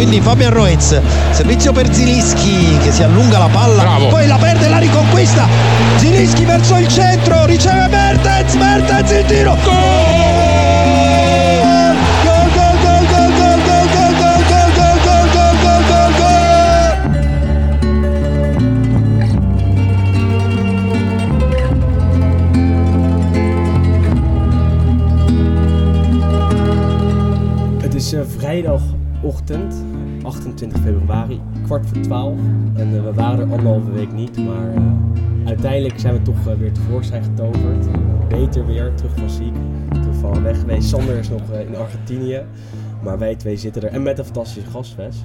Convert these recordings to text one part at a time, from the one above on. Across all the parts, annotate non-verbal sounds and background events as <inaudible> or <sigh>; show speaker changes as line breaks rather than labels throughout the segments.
quindi Fabian Roez, servizio per Zilischi che si allunga la palla,
Bravo.
poi la perde e la riconquista, Zilischi verso il centro, riceve Mertens, Mertens il tiro, gol!
Februari, kwart voor 12. En eh, we waren er anderhalve week niet, maar eh, uiteindelijk zijn we toch eh, weer tevoorschijn getoverd. Beter weer, terug van ziek, terug van weg geweest. Sander is nog eh, in Argentinië, maar wij twee zitten er. En met een fantastische gastfest.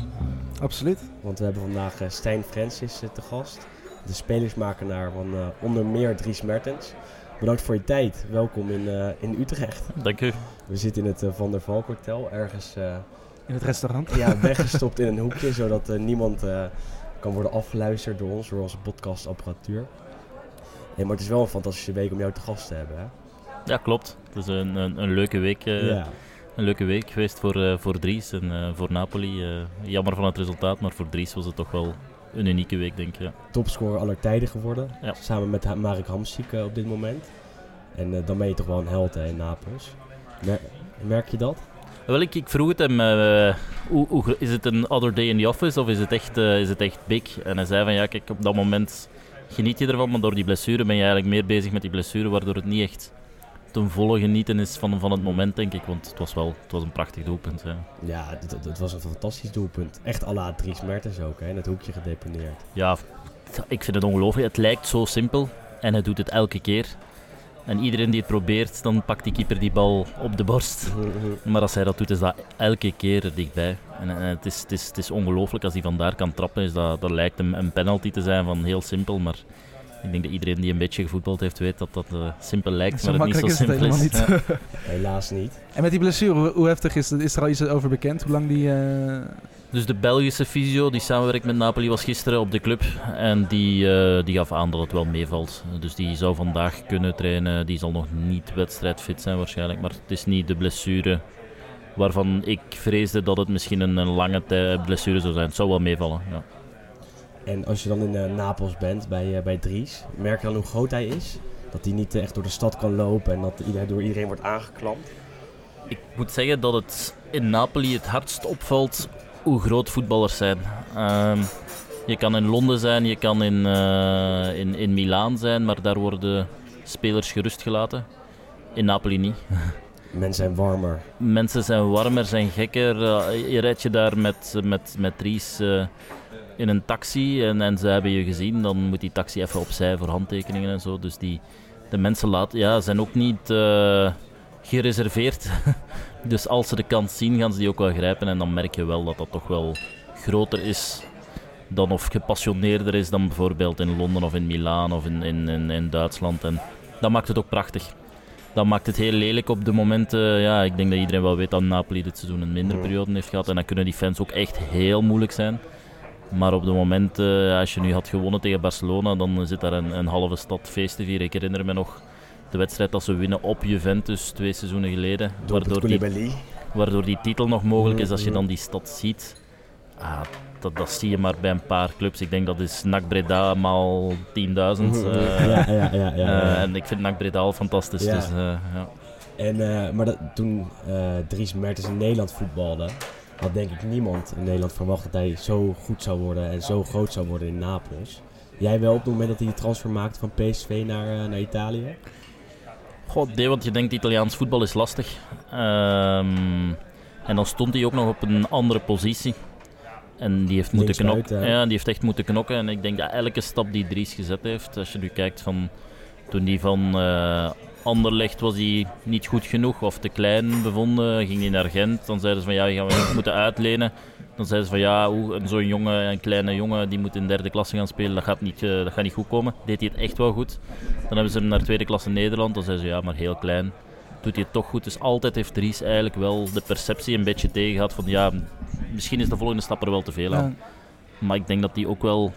Absoluut.
Want we hebben vandaag eh, Stijn Francis te gast. De spelersmakenaar van eh, onder meer Dries Mertens. Bedankt voor je tijd. Welkom in, eh, in Utrecht.
Dank u.
We zitten in het Van der Valk Hotel, ergens eh,
In het restaurant.
ja, <laughs> weggestopt in een hoekje, zodat eh, niemand eh, kan worden afgeluisterd door ons, door onze podcastapparatuur. Nee, maar het is wel een fantastische week om jou te gast te hebben. Hè?
Ja, klopt. Het is een, een, een leuke week. eh,
ja.
Een leuke week geweest voor, eh, voor Dries en eh, voor Napoli. Eh, jammer van het resultaat, maar voor Dries was het toch wel een unieke week, denk ik. Ja.
Topscorer aller tijden geworden,
Ja.
samen met Marek Hamsik op dit moment. En eh, dan ben je toch wel een held hè, in Napels. Mer- merk je dat?
Wel, ik, ik vroeg het hem, eh, hoe, hoe, is het een other day in the office of is het, echt, eh, is het echt big? En hij zei van ja, kijk, op dat moment geniet je ervan, maar door die blessure ben je eigenlijk meer bezig met die blessure, waardoor het niet echt ten volle genieten is van, van het moment, denk ik. Want het was wel het was een prachtig doelpunt. Ja.
Ja, het, het- het was een fantastisch doelpunt. Echt à la Dries Mertens ook, hè, in het hoekje gedeponeerd.
Ja, ik vind het ongelooflijk. Het lijkt zo simpel en hij doet het elke keer. En iedereen die het probeert, dan pakt die keeper die bal op de borst. Maar als hij dat doet, is dat elke keer er dichtbij. En, en het, is, het, is, het is ongelooflijk. Als hij vandaar kan trappen, is dat, dat lijkt hem een penalty te zijn van heel simpel. Maar ik denk dat iedereen die een beetje gevoetbald heeft, weet dat dat eh, simpel lijkt,
Zo
maar het niet zo
makkelijk is het
simpel
helemaal
is.
niet.
Ja. <laughs> <laughs>
Helaas niet.
En met die blessure, hoe, hoe heftig is het? Is er al iets over bekend? Hoe lang die... eh,
Dus de Belgische fysio die samenwerkt met Napoli was gisteren op de club en die, eh, die gaf aan dat het wel meevalt. Dus die zou vandaag kunnen trainen. Die zal nog niet wedstrijdfit zijn waarschijnlijk, maar het is niet de blessure waarvan ik vreesde dat het misschien een, een lange blessure zou zijn. Het zou wel meevallen. Ja.
En als je dan in eh, Napels bent, bij, eh, bij Dries, merk je dan hoe groot hij is? Dat hij niet eh, echt door de stad kan lopen en dat hij door iedereen wordt aangeklampt?
Ik moet zeggen dat het in Napoli het hardst opvalt hoe groot voetballers zijn. Ehm, je kan in Londen zijn, je kan in, eh in, in Milaan zijn, maar daar worden spelers gerust gelaten. In Napoli niet. <laughs>
Mensen zijn warmer.
Mensen zijn warmer, zijn gekker. Je rijdt je daar met, met, met Ries eh, in een taxi en, en ze hebben je gezien, dan moet die taxi even opzij voor handtekeningen en zo. Dus die, de mensen laten, ja, zijn ook niet eh, gereserveerd. <laughs> dus als ze de kans zien, gaan ze die ook wel grijpen. En dan merk je wel dat dat toch wel groter is dan of gepassioneerder is dan bijvoorbeeld in Londen of in Milaan of in, in, in, in Duitsland. En dat maakt het ook prachtig. Dat maakt het heel lelijk op de momenten. Ja, ik denk dat iedereen wel weet dat Napoli dit seizoen een mindere
Mhm.
periode heeft gehad. En dan kunnen die fans ook echt heel moeilijk zijn. Maar op de momenten, ja, als je nu had gewonnen tegen Barcelona, dan zit daar een, een halve stad feest te vieren. Ik herinner me nog de wedstrijd dat ze winnen op Juventus twee seizoenen geleden. Waardoor die, waardoor die titel nog mogelijk is. Als je
Mhm.
dan die stad ziet, ah, dat, dat zie je maar bij een paar clubs. Ik denk dat is NAC Breda maal 10.000.
Mhm.
eh, <laughs>
ja, ja, ja, ja,
eh,
ja.
en ik vind NAC Breda al fantastisch. Dus, eh, ja.
En, eh, maar dat, toen eh, Dries Mertens in Nederland voetbalde, had denk ik niemand in Nederland verwacht dat hij zo goed zou worden en zo groot zou worden in Napels. Jij wel op het moment dat hij die transfer maakte van PSV naar, eh, naar Italië?
God, nee, want je denkt Italiaans voetbal is lastig. Ehm, en dan stond hij ook nog op een andere positie. En die heeft, moeten knokken. Ja, die heeft echt moeten knokken. En ik denk dat elke stap die Dries gezet heeft, als je nu kijkt van toen hij van eh Anderlecht was hij niet goed genoeg of te klein bevonden, ging hij naar Gent. Dan zeiden ze van ja, je we moeten uitlenen. Dan zeiden ze van ja, zo'n jongen, een kleine jongen, die moet in derde klasse gaan spelen, dat gaat, niet, eh, dat gaat niet goed komen. Deed hij het echt wel goed. Dan hebben ze hem naar tweede klasse Nederland, dan zeiden ze ja, maar heel klein. Doet hij het toch goed. Dus altijd heeft Dries eigenlijk wel de perceptie een beetje tegen gehad van ja, misschien is de volgende stap er wel te veel aan. Maar ik denk dat hij ook wel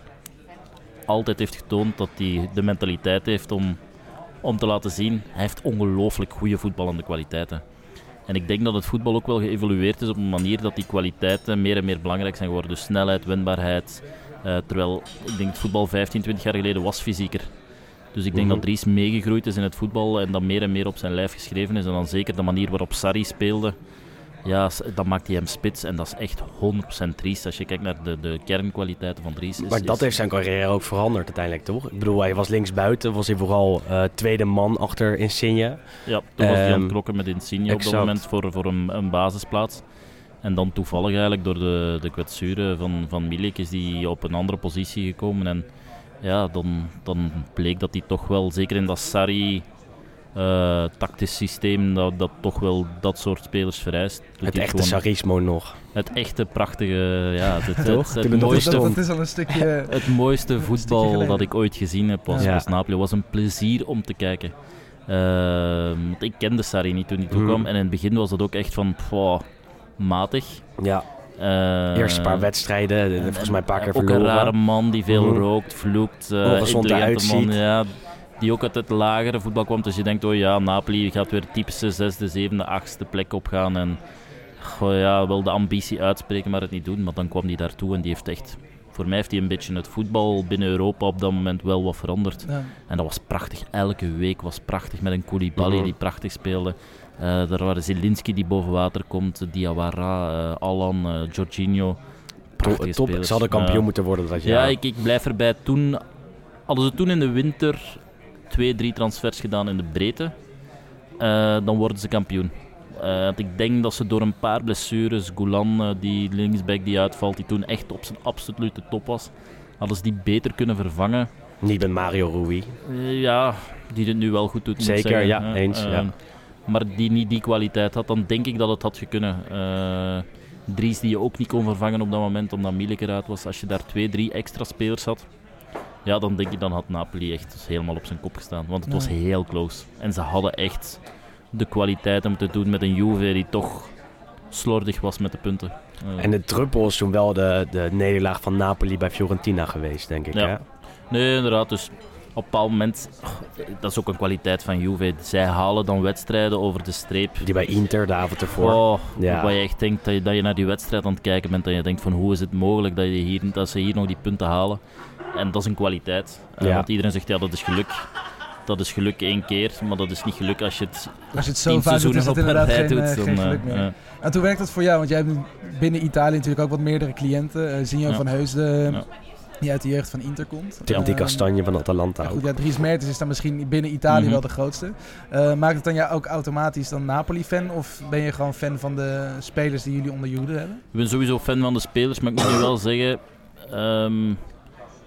altijd heeft getoond dat hij de mentaliteit heeft om, om te laten zien. Hij heeft ongelooflijk goede voetballende kwaliteiten. En ik denk dat het voetbal ook wel geëvolueerd is op een manier dat die kwaliteiten meer en meer belangrijk zijn geworden. Dus snelheid, winbaarheid. Eh, terwijl ik denk het voetbal 15, 20 jaar geleden was fysieker. Dus ik denk
Mhm.
dat Dries meegegroeid is in het voetbal en dat meer en meer op zijn lijf geschreven is. En dan zeker de manier waarop Sarri speelde, ja, dan maakt hij hem spits. En dat is echt 100% Dries. Als je kijkt naar de, de kernkwaliteiten van Dries. Is,
Maar dat
is-
heeft zijn carrière ook veranderd uiteindelijk, toch? Ik bedoel, hij was linksbuiten, was hij vooral eh, tweede man achter Insigne.
Ja, toen was hij aan
Ehm,
het klokken met Insigne op
exact.
dat moment voor, voor een, een basisplaats. En dan toevallig eigenlijk door de, de kwetsuren van, van Milik is hij op een andere positie gekomen. En ja, dan, dan bleek dat hij toch wel, zeker in dat Sarri eh, tactisch systeem, dat, dat toch wel dat soort spelers vereist. Doet
Het echte
gewoon
Sarismo nog.
Het echte prachtige, ja, het, het,
Toch?
het,
Toen
het
het nog
Dat,
mooiste,
dat, dat is al een stukje... <laughs>
het mooiste voetbal dat ik ooit gezien heb was,
Ja.
was Napoli. Het was een plezier om te kijken. Ehm, want ik kende Sarri niet toen hij toekwam. En in het begin was het ook echt van, pff, matig.
Ja,
Eh,
eerste paar wedstrijden,
en-
volgens mij een paar keer
Ook
verloren.
een rare man die veel
Mhm.
rookt, vloekt.
Ongezond eruit
man,
ziet.
ja, die ook uit het lagere voetbal kwam. Dus je denkt, oh ja, Napoli gaat weer typische zesde, zevende, achtste plek opgaan. En goh, ja, wel de ambitie uitspreken, maar het niet doen. Maar dan kwam hij daartoe en die heeft echt... Voor mij heeft hij een beetje het voetbal binnen Europa op dat moment wel wat veranderd.
Ja.
En dat was prachtig. Elke week was prachtig met een Koulibaly
Mhm.
die prachtig speelde. Eh daar waren Zelinski die boven water komt, Diawara, eh Alan, eh Jorginho. Prachtige
Top,
spelers.
ze hadden kampioen
Ja.
moeten worden dat
Ja,
jaar.
ik, ik blijf erbij. Toen hadden ze toen in de winter twee, drie transfers gedaan in de breedte. Eh, dan worden ze kampioen. Eh, want ik denk dat ze door een paar blessures, Goulan, eh, die linksback die uitvalt, die toen echt op zijn absolute top was, hadden ze die beter kunnen vervangen.
Niet met Mario Rui.
Ja, die het nu wel goed doet.
Zeker, ja, eens, ja.
Maar die niet die kwaliteit had, dan denk ik dat het had kunnen. Dries die je ook niet kon vervangen op dat moment, omdat Milik eruit was. Als je daar twee, drie extra spelers had, ja, dan denk ik dan had Napoli echt helemaal op zijn kop gestaan. Want het was heel close. En ze hadden echt de kwaliteit om te doen met een Juve die toch slordig was met de punten. Eh,
En de druppel is toen wel de, de nederlaag van Napoli bij Fiorentina geweest, denk ik.
Ja.
Hè?
Nee, inderdaad. Dus op een bepaald moment, dat is ook een kwaliteit van Juve. Zij halen dan wedstrijden over de streep.
Die bij Inter de avond ervoor.
Oh,
Ja.
Waar je echt denkt dat je, dat je naar die wedstrijd aan het kijken bent en je denkt van hoe is het mogelijk dat, je hier, dat ze hier nog die punten halen. En dat is een kwaliteit. Eh,
Ja.
Want iedereen zegt ja dat is geluk. Dat is geluk één keer, maar dat is niet geluk als je het
Als je het zo vaak doet, is
seizoenen
het inderdaad geen,
doet.
eh, geen geluk
eh,
meer. En hoe werkt dat voor jou? Want jij hebt nu binnen Italië natuurlijk ook wat meerdere cliënten. Eh Zinho
Ja.
van Heusden,
Ja.
Die uit de jeugd van Inter komt.
Die
Ehm,
Castanje van Atalanta
ja, goed, ja, Dries Mertens is dan misschien binnen Italië
Mhm.
wel de grootste. Eh, maakt het dan jou ook automatisch dan Napoli-fan? Of ben je gewoon fan van de spelers die jullie onder Jude hebben?
Ik ben sowieso fan van de spelers, maar ik moet nu wel zeggen... ehm,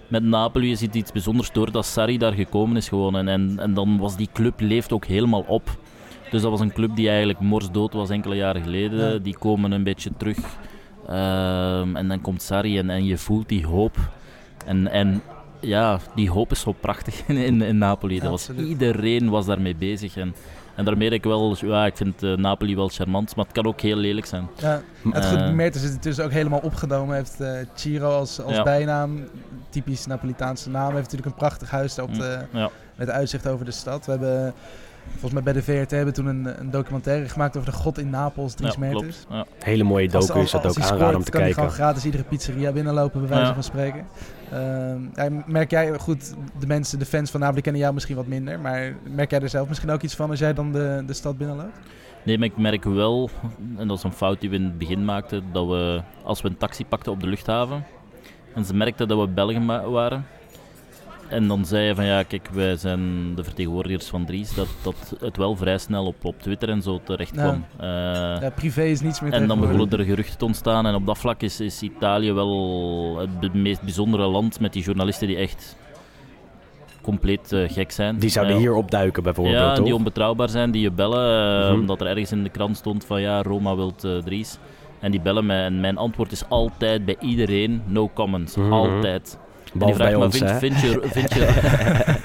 met Napoli is het iets bijzonders doordat Sarri daar gekomen is gewoon. En, en, en dan was die club leeft ook helemaal op. Dus dat was een club die eigenlijk morsdood was enkele jaren geleden.
Ja.
Die komen een beetje terug. Ehm, en dan komt Sarri en, en je voelt die hoop. En, en ja, die hoop is zo prachtig in, in, in Napoli. Dat was, iedereen was daarmee bezig. En, en daarmee denk ik wel, ja, ik vind eh, Napoli wel charmant, maar het kan ook heel lelijk zijn.
Ja, het goed,
Eh.
Is intussen ook helemaal opgenomen. Heeft eh Ciro als, als
Ja.
bijnaam, typisch Napolitaanse naam. Heeft natuurlijk een prachtig huis daar op
Mm,
de,
Ja.
met uitzicht over de stad. We hebben, volgens mij bij de VRT, hebben we toen een, een documentaire gemaakt over de god in Napels, Dries
Ja,
Mertens.
klopt. Ja.
Hele mooie docu is dat ook
hij
aanraden om te
kan
kijken.
gewoon gratis iedere pizzeria binnenlopen, bij wijze
Ja.
van spreken. Ehm, merk jij, goed, de mensen, de fans van Napoli kennen jou misschien wat minder, maar merk jij er zelf misschien ook iets van als jij dan de, de stad binnenloopt?
Nee, maar ik merk wel, en dat is een fout die we in het begin maakten, dat we als we een taxi pakten op de luchthaven en ze merkten dat we Belgen waren. En dan zei je van ja, kijk, wij zijn de vertegenwoordigers van Dries, dat, dat het wel vrij snel op, op Twitter en zo terecht kwam. Eh,
Ja, privé is niets meer
en dan begonnen er geruchten te ontstaan. En op dat vlak is, is Italië wel het meest bijzondere land met die journalisten die echt compleet eh, gek zijn.
Die zouden
Eh,
hier opduiken bijvoorbeeld,
ja,
toch?
die onbetrouwbaar zijn, die je bellen, eh,
Mhm.
omdat er ergens in de krant stond van ja, Roma wilt eh, Dries. En die bellen mij en mijn antwoord is altijd bij iedereen no comments.
Mhm.
Altijd.
Behalve bij
vraagt me,
ons,
vind, vind, je, <laughs> vind, je,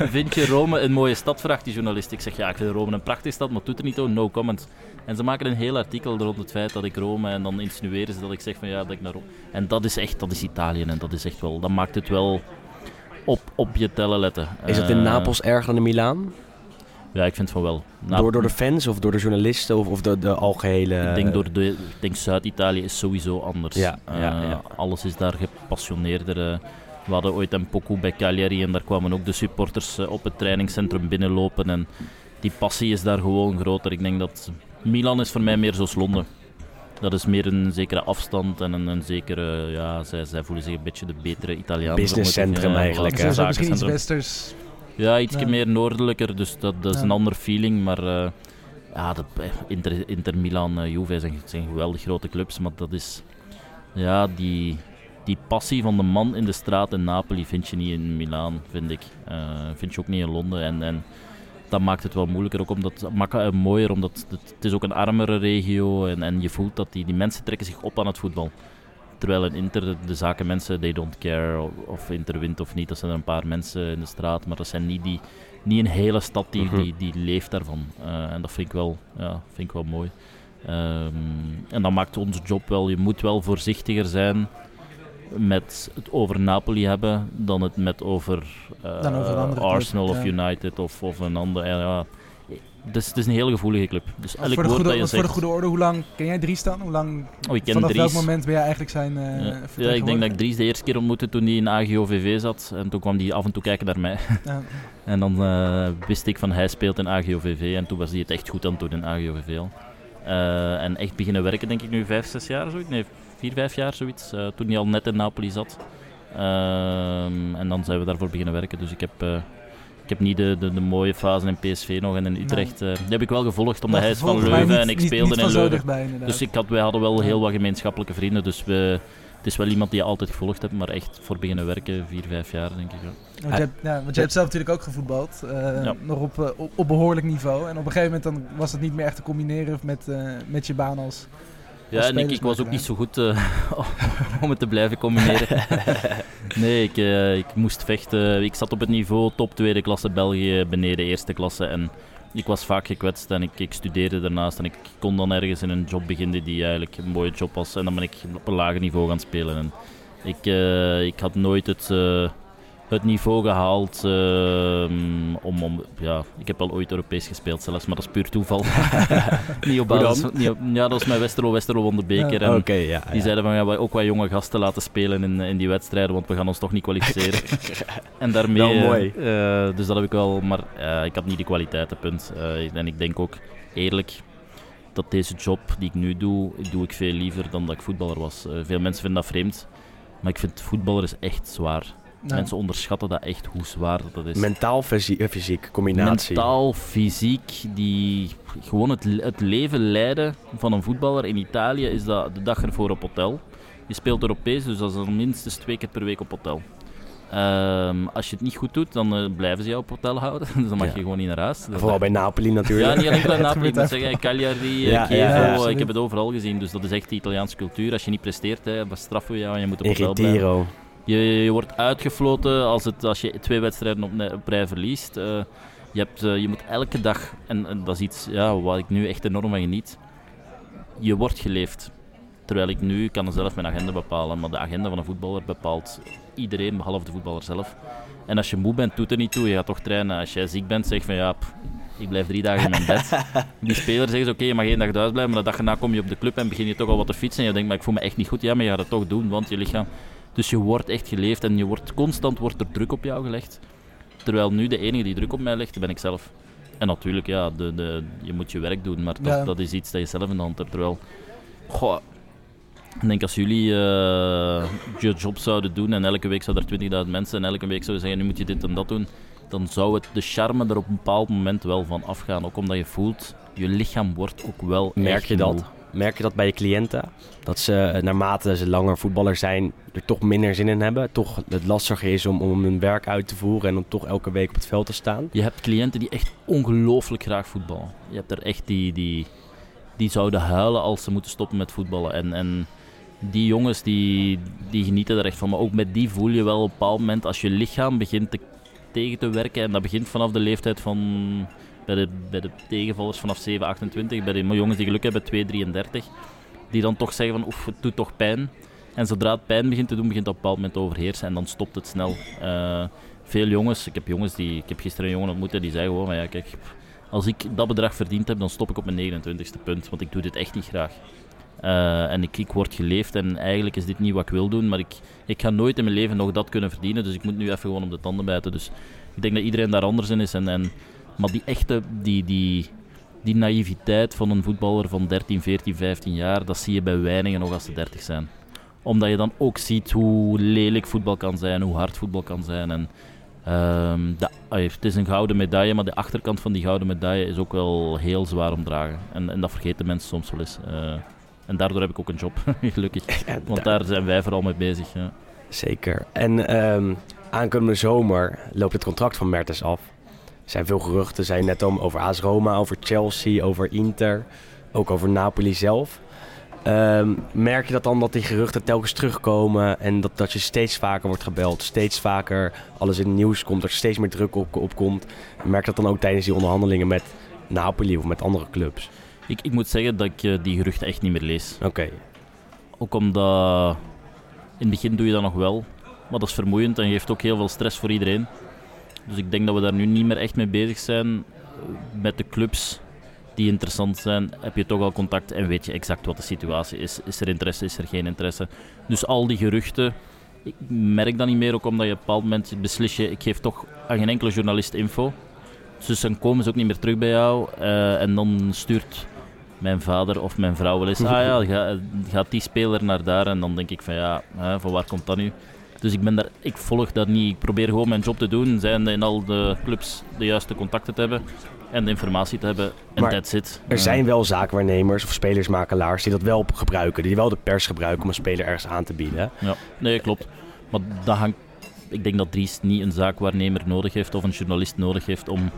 <laughs> vind je Rome een mooie stad? Vraagt die journalist. Ik zeg ja, ik vind Rome een prachtige stad, maar het doet er niet toe, no comments. En ze maken een heel artikel rond het feit dat ik Rome en dan insinueren ze dat ik zeg van ja, dat ik naar Rome. En dat is echt, dat is Italië en dat is echt wel, dat maakt het wel op, op je tellen letten.
Is het in
Eh,
Napels erger dan in Milaan?
Ja, ik vind van wel.
Door, door de fans of door de journalisten of, of de, de algehele...
Ik denk, door de, ik denk Zuid-Italië is sowieso anders.
Ja, ja,
Eh,
ja.
Alles is daar gepassioneerder. We hadden ooit een pokoe bij Cagliari en daar kwamen ook de supporters eh, op het trainingscentrum binnenlopen. En die passie is daar gewoon groter. Ik denk dat Milan is voor mij meer zoals Londen. Dat is meer een zekere afstand en een, een zekere, ja, zij, zij voelen zich een beetje de betere Italiaanse.
Businesscentrum
Ja,
eigenlijk,
misschien iets westers.
Ja, iets
Ja.
meer noordelijker, dus dat, dat is
Ja.
een ander feeling. Maar eh, ja, dat, eh, Inter, Inter Milan, eh, Juve zijn, zijn geweldig grote clubs. Maar dat is, ja, die, die passie van de man in de straat in Napoli vind je niet in Milaan, vind ik. Eh, vind je ook niet in Londen. En, en dat maakt het wel moeilijker, ook omdat, mak- eh, mooier, omdat het, het is ook een armere regio. En, en je voelt dat die, die mensen trekken zich op aan het voetbal. Terwijl in Inter, de, de zaken mensen, they don't care of, of Inter wint of niet. Dat zijn er een paar mensen in de straat, maar dat zijn niet, die, niet een hele stad die,
Mhm.
die, die leeft daarvan. Eh, en dat vind ik wel, ja, vind ik wel mooi. Ehm, en dat maakt onze job wel, je moet wel voorzichtiger zijn met het over Napoli hebben dan het met over, eh,
Dan over club,
Arsenal of
ja.
United of, of een ander. Ja. Dus het is een hele gevoelige club. Dus elk
Voor de,
woord
goede,
dat je
voor de goede orde, hoe lang ken jij Driestan? Hoe lang,
Oh, ik ken
vanaf welk
Dries.
moment ben jij eigenlijk zijn eh
Ja. ja, ik denk dat ik Dries de eerste keer ontmoette toen hij in AGOVV zat. En toen kwam hij af en toe kijken naar mij.
Ja. <laughs>
En dan eh, wist ik van hij speelt in AGOVV. En toen was hij het echt goed aan het doen in AGOVV al. Eh, en echt beginnen werken denk ik nu vijf, zes jaar zoiets. Nee, vier, vijf jaar zoiets. eh, toen hij al net in Napoli zat. Ehm, en dan zijn we daarvoor beginnen werken. Dus ik heb, eh, ik heb niet de, de, de mooie fase in PSV nog. En in Utrecht die heb ik wel gevolgd, omdat hij is van Leuven
niet-
en ik
niet-
in Leuven. Dus ik had, wij hadden wel heel wat gemeenschappelijke vrienden. Dus we, is wel iemand die je altijd gevolgd hebt, maar echt voor beginnen werken, vier, vijf jaar denk ik. ja.
Want, je hebt, ja, want je hebt zelf natuurlijk ook gevoetbald. eh,
Ja.
Nog op, eh, op, op behoorlijk niveau. En op een gegeven moment dan was het niet meer echt te combineren met, eh, met je baan als...
Ja, en ik, ik was ook niet zo goed <laughs> om het te blijven combineren. <laughs> nee, ik, ik moest vechten. Ik zat op het niveau top tweede klasse België, beneden eerste klasse. En ik was vaak gekwetst en ik, studeerde daarnaast. En ik kon dan ergens in een job beginnen die eigenlijk een mooie job was. En dan ben ik op een lager niveau gaan spelen. En ik, eh, ik had nooit het, eh, het niveau gehaald ehm, om, om... Ja, ik heb wel ooit Europees gespeeld zelfs, maar dat is puur toeval. <laughs> niet op basis...
dan?
Niet op- ja, dat was met Westerlo. Westerlo won de beker. en
ja.
die
ja.
zeiden van, ja, we ook wat jonge gasten laten spelen in, in die wedstrijden, want we gaan ons toch niet kwalificeren. <laughs> en daarmee... Eh,
mooi.
eh, dus dat heb ik wel, maar eh, ik had niet de kwaliteiten, punt. Eh, en ik denk ook, eerlijk, dat deze job die ik nu doe, doe ik veel liever dan dat ik voetballer was. Eh, veel mensen vinden dat vreemd, maar ik vind voetballer is echt zwaar. Mensen onderschatten dat echt, hoe zwaar dat is.
Mentaal, fysie- eh, fysiek, combinatie.
Mentaal, fysiek, die gewoon het, het leven leiden van een voetballer in Italië is dat de dag ervoor op hotel. Je speelt Europees, dus dat is dan minstens twee keer per week op hotel. Ehm, als je het niet goed doet, dan eh, blijven ze jou op hotel houden. <laughs> dus dan mag
Ja.
je gewoon niet naar huis.
Vooral bij Napoli natuurlijk.
ja, niet alleen bij <laughs> Napoli, moet zeggen, Cagliari, eh,
Ja,
Chievo,
ja,
absoluut.
ik heb het overal gezien. Dus dat is echt de Italiaanse cultuur. Als je niet presteert, hè, bestraffen we jou en je moet op hotel blijven. Je, je wordt uitgefloten als, het, als je twee wedstrijden op, rij verliest. Eh, je, hebt, eh, je moet elke dag, en, en dat is iets ja, waar ik nu echt enorm van geniet, je wordt geleefd. Terwijl ik nu kan zelf mijn agenda bepalen, maar de agenda van een voetballer bepaalt iedereen, behalve de voetballer zelf. En als je moe bent, doet er niet toe, je gaat toch trainen. Als jij ziek bent, zeg van ja, pff, ik blijf drie dagen in mijn bed. <laughs> Die speler zeggen ze oké, je mag één dag thuis blijven, maar de dag erna kom je op de club en begin je toch al wat te fietsen. En je denkt, maar ik voel me echt niet goed. Ja, maar je gaat het toch doen, want je lichaam... Dus je wordt echt geleefd en je wordt constant wordt er druk op jou gelegd. Terwijl nu de enige die druk op mij legt, ben ik zelf. En natuurlijk, ja, de, de, je moet je werk doen, maar dat,
Ja.
dat is iets dat je zelf in de hand hebt. Terwijl, goh, ik denk als jullie eh, je job zouden doen en elke week zouden er 20.000 mensen en elke week zouden zeggen, nu moet je dit en dat doen, dan zou het de charme er op een bepaald moment wel van afgaan. Ook omdat je voelt, je lichaam wordt ook wel
Merk
echt
je dat?
moe.
Merk je dat bij je cliënten? Dat ze eh, naarmate ze langer voetballer zijn, er toch minder zin in hebben? Toch het lastiger is om, om hun werk uit te voeren en om toch elke week op het veld te staan?
Je hebt cliënten die echt ongelooflijk graag voetballen. Je hebt er echt die, die, die zouden huilen als ze moeten stoppen met voetballen. En, en die jongens die, die genieten er echt van. Maar ook met die voel je wel op een bepaald moment als je lichaam begint te, tegen te werken. En dat begint vanaf de leeftijd van bij de, tegenvallers vanaf 7, 28. Bij de jongens die geluk hebben 2, 33. Die dan toch zeggen van oef, het doet toch pijn. En zodra het pijn begint te doen, begint dat op een bepaald moment overheersen. En dan stopt het snel. Eh, veel jongens, ik heb jongens die, ik heb gisteren een jongen ontmoet en die zei gewoon, maar ja kijk, als ik dat bedrag verdiend heb, dan stop ik op mijn 29ste punt. Want ik doe dit echt niet graag. Eh, en ik, ik word geleefd en eigenlijk is dit niet wat ik wil doen. Maar ik, ik ga nooit in mijn leven nog dat kunnen verdienen. Dus ik moet nu even gewoon op de tanden bijten. Dus ik denk dat iedereen daar anders in is. En, en, maar die echte, die, die, die naïviteit van een voetballer van 13, 14, 15 jaar, dat zie je bij weinigen nog als ze 30 zijn. Omdat je dan ook ziet hoe lelijk voetbal kan zijn, hoe hard voetbal kan zijn. En, ehm, de, het is een gouden medaille, maar de achterkant van die gouden medaille is ook wel heel zwaar omdragen. En, en dat vergeten mensen soms wel eens. Eh, en daardoor heb ik ook een job, <laughs> gelukkig. Want daar zijn wij vooral mee bezig. Ja.
Zeker. En ehm, aankomende zomer loopt het contract van Mertens af. Er zijn veel geruchten, zijn net om over AS Roma, over Chelsea, over Inter, ook over Napoli zelf. Ehm, merk je dat dan dat die geruchten telkens terugkomen en dat, dat je steeds vaker wordt gebeld, steeds vaker alles in het nieuws komt, er steeds meer druk op, op komt? Merk je dat dan ook tijdens die onderhandelingen met Napoli of met andere clubs?
Ik, ik moet zeggen dat ik eh, die geruchten echt niet meer lees.
Oké.
Ook omdat in het begin doe je dat nog wel, maar dat is vermoeiend en geeft ook heel veel stress voor iedereen. Dus ik denk dat we daar nu niet meer echt mee bezig zijn. Met de clubs die interessant zijn, heb je toch al contact en weet je exact wat de situatie is. Is er interesse, is er geen interesse? Dus al die geruchten, ik merk dat niet meer, ook omdat je op een bepaald moment beslis je, ik geef toch aan geen enkele journalist info. Dus dan komen ze ook niet meer terug bij jou uh, en dan stuurt mijn vader of mijn vrouw wel eens, <laughs> ah ja, gaat ga die speler naar daar en dan denk ik van ja, hè, van waar komt dat nu? Dus ik, ben daar, ik volg dat niet. Ik probeer gewoon mijn job te doen, zijn in al de clubs de juiste contacten te hebben en de informatie te hebben. En that's it.
Er zijn wel zaakwaarnemers of spelersmakelaars die dat wel gebruiken. Die wel de pers gebruiken om een speler ergens aan te bieden.
Ja, nee, klopt. Maar dat hangt, ik denk dat Dries niet een zaakwaarnemer nodig heeft of een journalist nodig heeft om,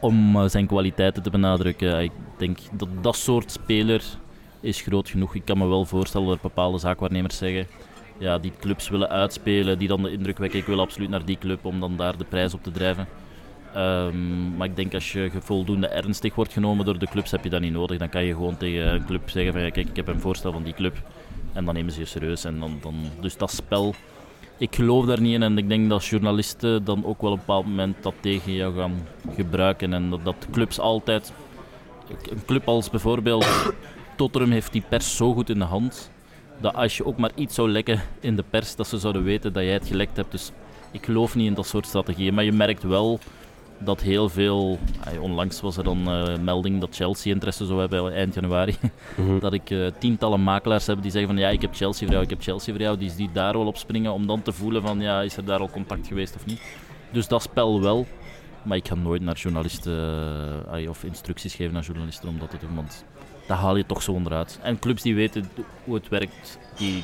om eh, zijn kwaliteiten te benadrukken. Ik denk dat dat soort speler is groot genoeg. Ik kan me wel voorstellen dat bepaalde zaakwaarnemers zeggen ja, die clubs willen uitspelen, die dan de indruk wekken, ik wil absoluut naar die club om dan daar de prijs op te drijven. Ehm, maar ik denk als je voldoende ernstig wordt genomen door de clubs, heb je dat niet nodig. Dan kan je gewoon tegen een club zeggen van kijk, ik heb een voorstel van die club. En dan nemen ze je serieus. En dan, dan, dus dat spel, ik geloof daar niet in. En ik denk dat journalisten dan ook wel op een bepaald moment dat tegen jou gaan gebruiken. En dat, dat clubs altijd, een club als bijvoorbeeld Tottenham heeft die pers zo goed in de hand dat als je ook maar iets zou lekken in de pers, dat ze zouden weten dat jij het gelekt hebt. Dus ik geloof niet in dat soort strategieën. Maar je merkt wel dat heel veel... Onlangs was er dan uh, melding dat Chelsea interesse zou hebben eind januari. <laughs>
Mhm.
Dat ik eh, tientallen makelaars heb die zeggen van ja, ik heb Chelsea voor jou, ik heb Chelsea voor jou. Die, die daar wel op springen om dan te voelen van ja, is er daar al contact geweest of niet. Dus dat spel wel. Maar ik ga nooit naar journalisten uh, of instructies geven naar journalisten om dat te doen. Want dat haal je toch zo onderuit. En clubs die weten hoe het werkt, die,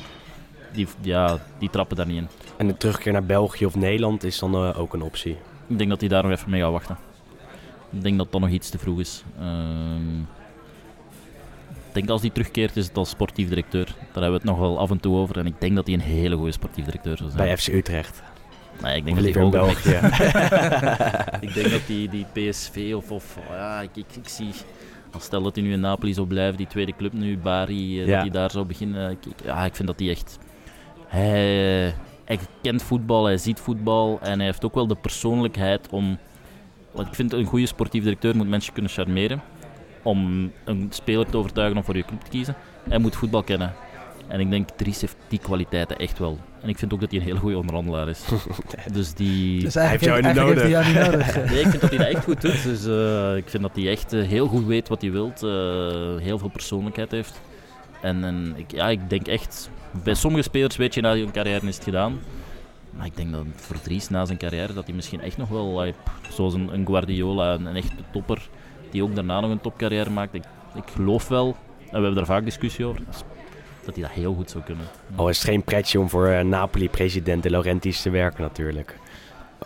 die, ja, die trappen daar niet in.
En de terugkeer naar België of Nederland is dan uh, ook een optie.
Ik denk dat hij daar nog even mee gaat wachten. Ik denk dat dat nog iets te vroeg is. Uh, ik denk als hij terugkeert is het als sportief directeur. Daar hebben we het nog wel af en toe over. En ik denk dat hij een hele goede sportief directeur zou zijn.
Bij FC Utrecht.
Nee, ik denk
Of
dat hij hoger.
België. <laughs> <laughs>
ik denk dat die, die PSV of, of ja, ik, ik, ik zie... Als stel dat hij nu in Napoli zou blijven, die tweede club nu, Bari, eh,
Ja.
dat hij daar zou beginnen. Ik, ik- ja, ik vind dat hij echt... Hij, hij kent voetbal, hij ziet voetbal en hij heeft ook wel de persoonlijkheid om... Want ik vind een goede sportief directeur moet mensen kunnen charmeren. Om een speler te overtuigen om voor je club te kiezen. Hij moet voetbal kennen. En ik denk, Dries heeft die kwaliteiten echt wel. En ik vind ook dat hij een heel goede onderhandelaar is. <laughs> dus die...
Dus
Hij heeft jou niet
hij jou niet nodig. <laughs>
Nee, ik vind dat hij dat echt goed doet. Dus eh, ik vind dat hij echt eh, heel goed weet wat hij wil. heel veel persoonlijkheid heeft. En, en ik, ja, ik denk echt... Bij sommige spelers weet je na hun carrière is het gedaan. Maar ik denk dat voor Dries na zijn carrière dat hij misschien echt nog wel... eh, zoals een, een Guardiola, een, een echte topper, die ook daarna nog een topcarrière maakt. Ik, ik geloof wel, en we hebben daar vaak discussie over, dat hij dat heel goed zou kunnen.
Al is het geen pretje om voor eh, Napoli-president De Laurentiis te werken natuurlijk.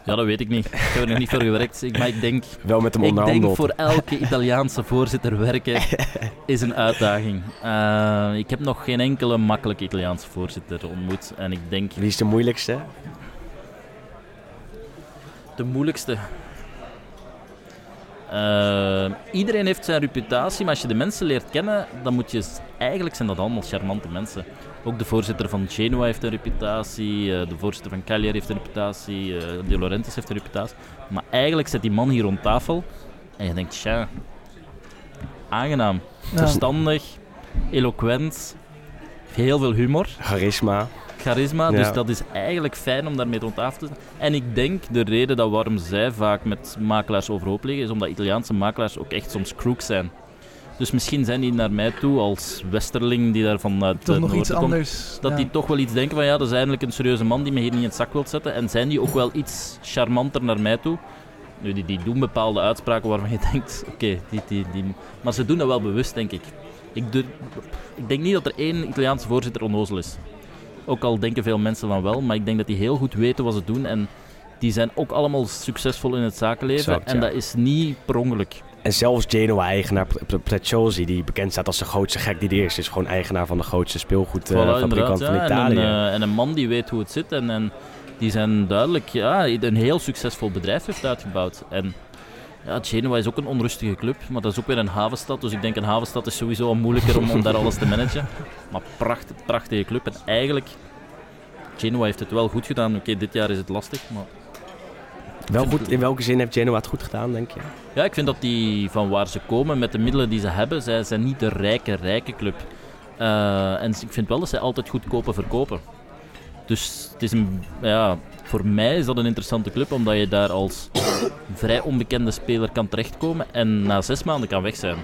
Ja, dat weet ik niet. Ik heb er nog niet voor gewerkt. Ik, maar ik denk...
Wel met hem
Ik denk
onderhandeld.
voor elke Italiaanse voorzitter werken <laughs> is een uitdaging. Eh, ik heb nog geen enkele makkelijke Italiaanse voorzitter ontmoet. En ik denk
Wie is de moeilijkste?
de moeilijkste. Eh, iedereen heeft zijn reputatie, maar als je de mensen leert kennen, dan moet je... Eigenlijk zijn dat allemaal charmante mensen. Ook de voorzitter van Genoa heeft een reputatie, eh, de voorzitter van Cagliari heeft een reputatie, eh De Laurentiis heeft een reputatie. Maar eigenlijk zit die man hier rond tafel En je denkt, tja, aangenaam,
Ja.
verstandig, eloquent, heel veel humor,
Charisma.
Charisma.
Ja.
Dus dat is eigenlijk fijn om daarmee rond tafel te zitten. En ik denk de reden dat waarom zij vaak met makelaars overhoop liggen, is omdat Italiaanse makelaars ook echt soms crooks zijn. Dus misschien zijn die naar mij toe als westerling die daar vanuit
Toch
het
nog iets
komt,
anders.
dat
ja.
die toch wel iets denken van ja, dat is eindelijk een serieuze man die me hier niet in het zak wilt zetten. En zijn die ook wel iets charmanter naar mij toe. Nu, die, die doen bepaalde uitspraken waarvan je <laughs> denkt, oké, die, die, die... maar ze doen dat wel bewust, denk ik. Ik, ik denk niet dat er één Italiaanse voorzitter onnozel is. Ook al denken veel mensen van wel, maar ik denk dat die heel goed weten wat ze doen. En die zijn ook allemaal succesvol in het zakenleven.
Exact,
en
ja.
dat is niet per ongeluk.
En zelfs Genoa-eigenaar Preziosi, die bekend staat als de grootste gek die er is, is gewoon eigenaar van de grootste speelgoedfabrikant van
ja.
Italië.
En een, eh, en een man die weet hoe het zit en, en die zijn duidelijk ja, een heel succesvol bedrijf heeft uitgebouwd. En ja, Genoa is ook een onrustige club, maar dat is ook weer een havenstad. Dus ik denk een havenstad is sowieso al moeilijker om, om daar alles te managen. <laughs> Maar pracht, prachtige club. En eigenlijk, Genoa heeft het wel goed gedaan. Oké, dit jaar is het lastig, maar
Wel goed, in welke zin heeft Genoa het goed gedaan, denk je?
Ja, ik vind dat die van waar ze komen, met de middelen die ze hebben, zij zijn niet de rijke, rijke club. Eh, en ik vind wel dat zij altijd goedkope verkopen. Dus het is een, ja, voor mij is dat een interessante club, omdat je daar als vrij onbekende speler kan terechtkomen en na zes maanden kan weg zijn.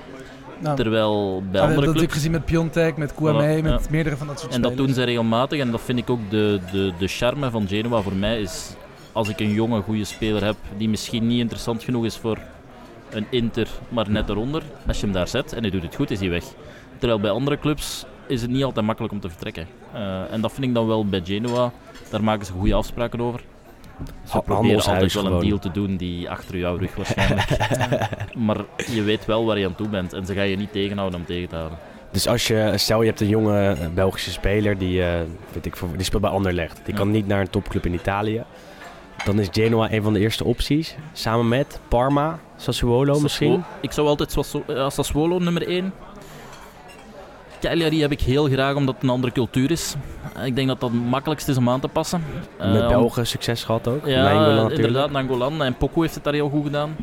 Nou,
Terwijl bij
dat
andere
heb ik gezien met Piontek, met Kouame,
Voilà,
met
ja.
meerdere van dat soort
En dat doen ze regelmatig en dat vind ik ook de, de, de charme van Genoa voor mij is als ik een jonge goede speler heb die misschien niet interessant genoeg is voor een Inter, maar net eronder, als je hem daar zet en hij doet het goed, is hij weg. Terwijl bij andere clubs is het niet altijd makkelijk om te vertrekken. Eh, en dat vind ik dan wel bij Genoa, daar maken ze goede afspraken over. Ze
Ha-
proberen altijd wel een deal te doen die achter jouw rug waarschijnlijk. <laughs> maar je weet wel waar je aan toe bent en ze gaan je niet tegenhouden om tegen te houden.
Dus als je, stel je hebt een jonge eh, Belgische speler die, eh, weet ik, die speelt bij Anderlecht. Die
Ja.
kan niet naar een topclub in Italië. Dan is Genoa een van de eerste opties. Samen met Parma, Sassuolo misschien.
Sassuolo- Ik zou altijd Sassu- ja, Sassuolo nummer 1. Cagliari heb ik heel graag omdat het een andere cultuur is. Ik denk dat dat het makkelijkst is om aan te passen.
Met
Eh,
Belgen succes gehad ook.
Ja,
natuurlijk.
inderdaad, Nangolan. En Poco heeft het daar heel goed gedaan.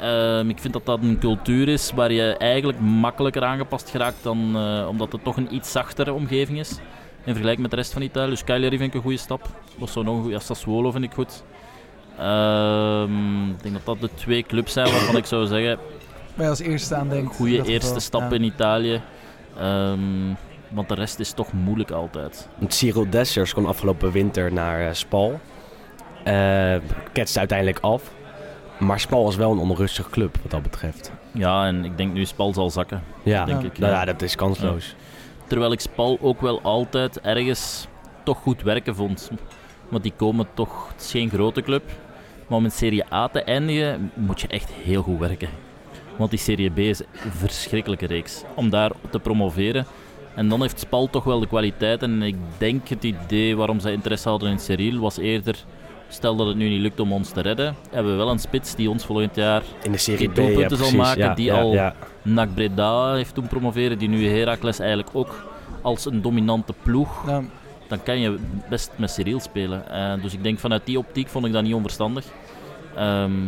Ehm, ik vind dat dat een cultuur is waar je eigenlijk makkelijker aangepast geraakt dan eh, omdat het toch een iets zachtere omgeving is. In vergelijking met de rest van Italië. Dus Cagliari vind ik een goede stap. Of zo nog een goede. Ja, Sassuolo vind ik goed. Ehm, ik denk dat dat de twee clubs zijn waarvan ik zou zeggen
je als eerste aan denkt. in
goede eerste stap
Ja.
in Italië. Ehm, want de rest is toch moeilijk altijd.
Cyril Dessers kon afgelopen winter naar eh, Spal. Eh ketste uiteindelijk af. Maar Spal is wel een onrustige club wat dat betreft.
Ja, en ik denk nu Spal zal zakken.
Ja,
denk
Ja.
ik.
nou
ja.
ja, dat is kansloos.
Terwijl ik Spal ook wel altijd ergens toch goed werken vond. Want die komen toch, het is geen grote club. Maar om in Serie A te eindigen moet je echt heel goed werken. Want die Serie B is een verschrikkelijke reeks. Om daar te promoveren. En dan heeft Spal toch wel de kwaliteit. En ik denk het idee waarom zij interesse hadden in Cyril was eerder... Stel dat het nu niet lukt om ons te redden, hebben we wel een spits die ons volgend jaar
In de Serie B, ja,
doelpunten zal
precies.
maken,
Ja,
die
ja,
al-
ja.
NAC Breda heeft toen promoveren, die nu Heracles eigenlijk ook als een dominante ploeg dan kan je best met Cyril spelen. Eh, dus ik denk vanuit die optiek vond ik dat niet onverstandig. Ehm,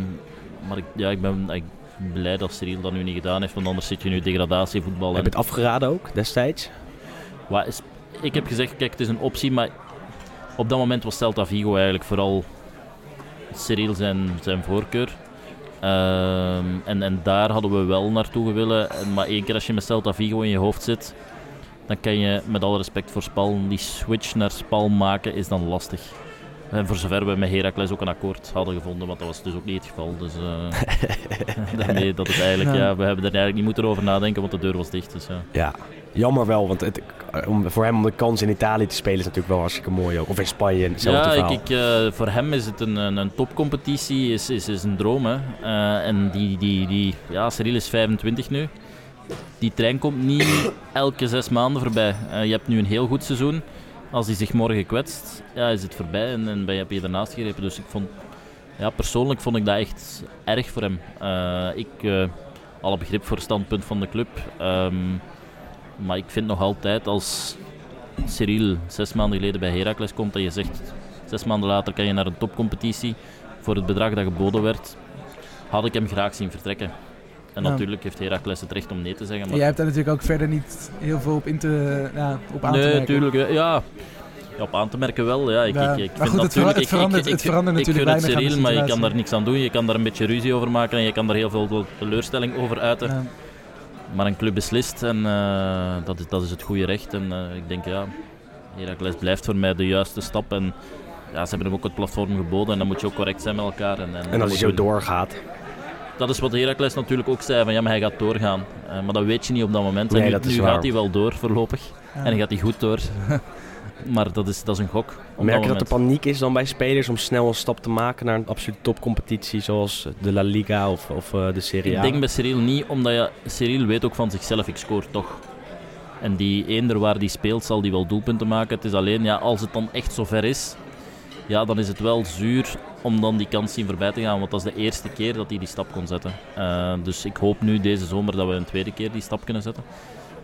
maar ik, ja, ik ben ik ben blij dat Cyril dat nu niet gedaan heeft, want anders zit je nu degradatievoetbal.
Heb je het afgeraden ook destijds?
Wat is, ik heb gezegd, kijk, het is een optie, maar op dat moment was Celta Vigo eigenlijk vooral Cyril zijn, zijn voorkeur. Ehm, en, en daar hadden we wel naartoe willen. En- Maar één keer als je met Celta Vigo in je hoofd zit, dan kan je met alle respect voor Spal, die switch naar Spal maken is dan lastig. En voor zover we met Heracles ook een akkoord hadden gevonden, want dat was dus ook niet het geval. Dus eh, <laughs> daarmee dat het eigenlijk,
Ja.
ja, we hebben er eigenlijk niet moeten over nadenken, want de deur was dicht. Dus, ja.
Ja, jammer wel, want het, om, voor hem om de kans in Italië te spelen is natuurlijk wel hartstikke mooi ook. Of in Spanje, hetzelfde
Ja,
verhaal.
ik, ik, eh, voor hem is het een, een, een topcompetitie, is, is, is een droom. Hè. Eh, en die, die, die, ja, Cyril is 25 nu. Die trein komt niet <coughs> elke zes maanden voorbij. Eh, je hebt nu een heel goed seizoen. Als hij zich morgen kwetst, ja, is het voorbij en, en ben je, heb je ernaast gegrepen. Dus ik vond, ja, persoonlijk vond ik dat echt erg voor hem. Eh, ik, eh, alle begrip voor het standpunt van de club. Ehm, maar ik vind nog altijd als Cyril zes maanden geleden bij Heracles komt en je zegt zes maanden later kan je naar een topcompetitie voor het bedrag dat geboden werd, had ik hem graag zien vertrekken. En
Ja.
natuurlijk heeft Heracles het recht om nee te zeggen.
En
Maar
jij hebt daar natuurlijk ook verder niet heel veel op, in te, ja, op aan te
nee,
merken.
natuurlijk. Ja, ja. Ja, op aan te merken wel. Ja. Ik,
Ja,
ik, ik vind
goed, het vera-
natuurlijk,
het verandert-
ik, ik,
het verandert
ik,
natuurlijk
ik gun het Cyril, maar je kan daar niks aan doen. Je kan daar een beetje ruzie over maken en je kan daar heel veel teleurstelling over uiten.
Ja.
Maar een club beslist en eh, dat, is, dat is het goede recht. En eh, ik denk, ja, Heracles blijft voor mij de juiste stap. En ja, ze hebben hem ook het platform geboden en dan moet je ook correct zijn met elkaar. En,
En als hij zo doorgaat,
Dat is wat Heracles natuurlijk ook zei, van ja, maar hij gaat doorgaan. Eh, maar dat weet je niet op dat moment.
Nee,
en nu,
dat is
nu gaat hij wel door voorlopig.
Ja.
En dan gaat hij goed door. <laughs> maar dat is, dat is een gok. Op
merk je
dat
er
moment.
paniek is dan bij spelers om snel een stap te maken naar een absolute topcompetitie zoals de La Liga of, of eh, de Serie A?
Ik denk bij Cyril niet, omdat je, Cyril weet ook van zichzelf, ik scoor toch. En die eender waar die speelt, zal die wel doelpunten maken. Het is alleen, ja, als het dan echt zover is, ja, dan is het wel zuur om dan die kans zien voorbij te gaan. Want dat is de eerste keer dat hij die stap kon zetten. Eh, dus ik hoop nu deze zomer dat we een tweede keer die stap kunnen zetten.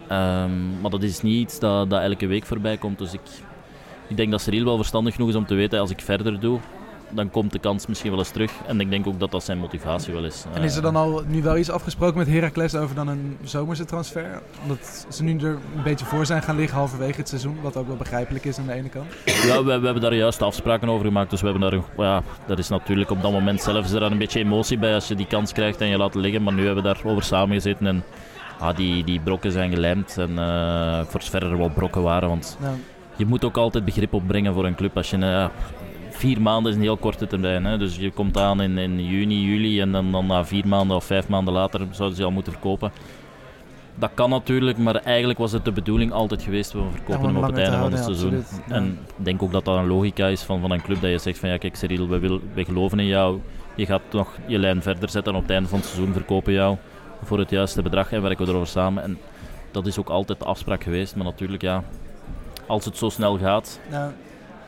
Ehm, maar dat is niet iets dat, dat elke week voorbij komt. Dus ik, ik denk dat Cyril wel verstandig genoeg is om te weten, als ik verder doe, dan komt de kans misschien wel eens terug. En ik denk ook dat dat zijn motivatie wel is.
En is er dan al nu wel iets afgesproken met Heracles over dan een zomerse transfer? Omdat ze nu er een beetje voor zijn gaan liggen halverwege het seizoen. Wat ook wel begrijpelijk is aan de ene kant.
Ja, we, we hebben daar juist afspraken over gemaakt. Dus we hebben daar, ja, dat is natuurlijk op dat moment zelf is er dan een beetje emotie bij als je die kans krijgt en je laat liggen. Maar nu hebben we daarover samengezeten en ah, die, die brokken zijn gelijmd. En eh, voor zover er wel brokken waren. Want je moet ook altijd begrip opbrengen voor een club. Als je, eh, vier maanden is een heel korte termijn. Hè? Dus je komt aan in, in juni, juli en dan, dan na vier maanden of vijf maanden later zouden ze al moeten verkopen. Dat kan natuurlijk, maar eigenlijk was het de bedoeling altijd geweest, we verkopen hem op het einde van het seizoen.
ja, absoluut. Ja.
En ik denk ook dat dat een logica is van, van een club, dat je zegt van ja kijk Cyril, we, wil, we geloven in jou, je gaat nog je lijn verder zetten en op het einde van het seizoen verkopen jou voor het juiste bedrag en werken we erover samen. En dat is ook altijd de afspraak geweest, maar natuurlijk ja, als het zo snel gaat,
nou,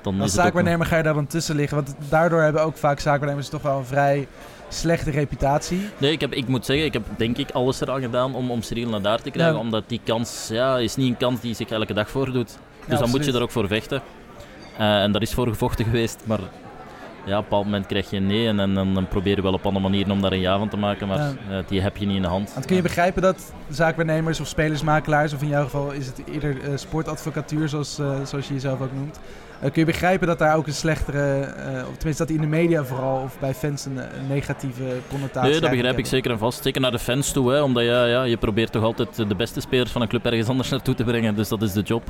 dan
als zaakwaarnemer ga je daar dan tussen liggen. Want daardoor hebben ook vaak zaakwaarnemers toch wel een vrij slechte reputatie.
Nee, ik, heb, ik moet zeggen, ik heb denk ik alles eraan gedaan om, om Cyril naar daar te krijgen.
Ja.
Omdat die kans ja, is niet een kans die zich elke dag voordoet. Dus dan moet je er ook voor vechten. Eh, en daar is voor gevochten geweest. Maar ja, op een bepaald moment krijg je een nee. En, en, dan proberen we wel op andere manieren om daar een ja van te maken. Maar
Ja.
eh, die heb je niet in de hand.
Want kun je begrijpen dat zaakwaarnemers of spelersmakelaars, of in jouw geval is het eerder eh, sportadvocatuur, zoals, eh, zoals je jezelf ook noemt. kun je begrijpen dat daar ook een slechtere, of tenminste dat die in de media vooral, of bij fans een, een negatieve connotatie
Nee, dat begrijp ik zeker en vast. Zeker naar de fans toe. Hè, omdat ja, ja, je probeert toch altijd de beste spelers van een club ergens anders naartoe te brengen. Dus dat is de job.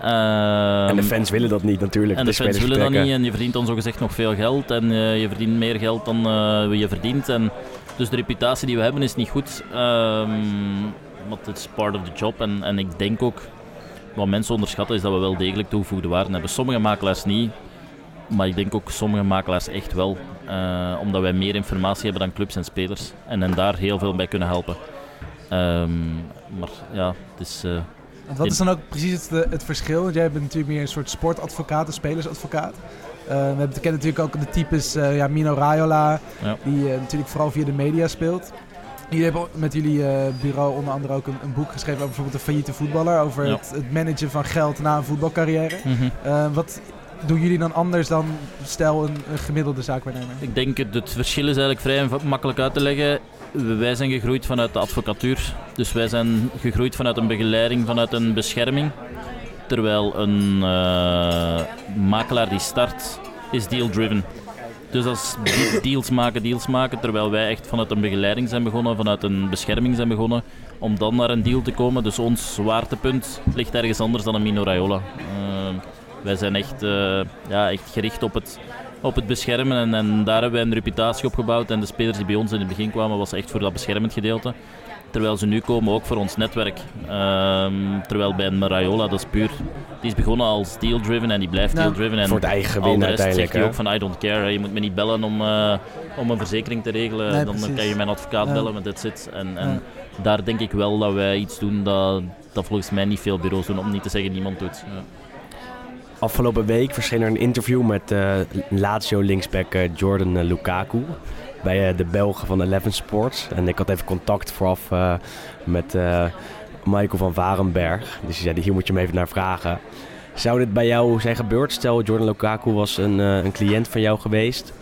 En de
Ehm,
fans willen dat niet natuurlijk.
En de fans willen dat niet en je verdient dan zogezegd nog veel geld en eh, je verdient meer geld dan eh, je verdient. En dus de reputatie die we hebben is niet goed. Ehm maar het is part of the job en, en ik denk ook, wat mensen onderschatten is dat we wel degelijk toegevoegde waarde hebben. Sommige makelaars niet, maar ik denk ook sommige makelaars echt wel. Eh, omdat wij meer informatie hebben dan clubs en spelers en hen daar heel veel bij kunnen helpen. Ehm, maar ja, het is...
Want wat is dan ook precies het, het verschil? Want jij bent natuurlijk meer een soort sportadvocaat, een spelersadvocaat. Eh, we hebben kennen natuurlijk ook de types eh, ja, Mino Raiola,
Ja.
die eh, natuurlijk vooral via de media speelt. Jullie hebben met jullie eh, bureau onder andere ook een, een boek geschreven over bijvoorbeeld een failliete voetballer. Over
Ja.
het, het managen van geld na een voetbalcarrière. Eh, wat doen jullie dan anders dan stel een, gemiddelde zaakwaarnemer?
Ik denk het, het verschil is eigenlijk vrij makkelijk uit te leggen. Wij zijn gegroeid vanuit de advocatuur. Dus wij zijn gegroeid vanuit een begeleiding, vanuit een bescherming. Terwijl een eh, makelaar die start, is deal-driven. Dus de- <coughs> deals maken, deals maken. Terwijl wij echt vanuit een begeleiding zijn begonnen, vanuit een bescherming zijn begonnen. Om dan naar een deal te komen. Dus ons zwaartepunt ligt ergens anders dan een Mino Raiola. Eh, wij zijn echt, eh, ja, echt gericht op het, op het beschermen. En, en daar hebben wij een reputatie op gebouwd. En de spelers die bij ons in het begin kwamen, was echt voor dat beschermend gedeelte. Terwijl ze nu komen ook voor ons netwerk. Ehm, terwijl bij een Raiola, dat is puur. Die is begonnen als deal-driven en die blijft
Ja,
deal-driven. En
Voor het eigen uiteindelijk.
zegt hij ook van I don't care. Je moet me niet bellen om, eh, om een verzekering te regelen.
Nee,
dan
precies.
kan je mijn advocaat
Ja.
bellen met dit zit. En, en
Ja.
daar denk ik wel dat wij iets doen dat, dat volgens mij niet veel bureaus doen. Om niet te zeggen niemand doet. Ja.
Afgelopen week verscheen er een interview met eh Lazio linksback eh, Jordan eh, Lukaku. Bij de Belgen van Eleven Sports. En ik had even contact vooraf met Michael van Varenberg. Dus die zei, hier moet je hem even naar vragen. Zou dit bij jou zijn gebeurd? Stel, Jordan Lukaku was een, een cliënt van jou geweest.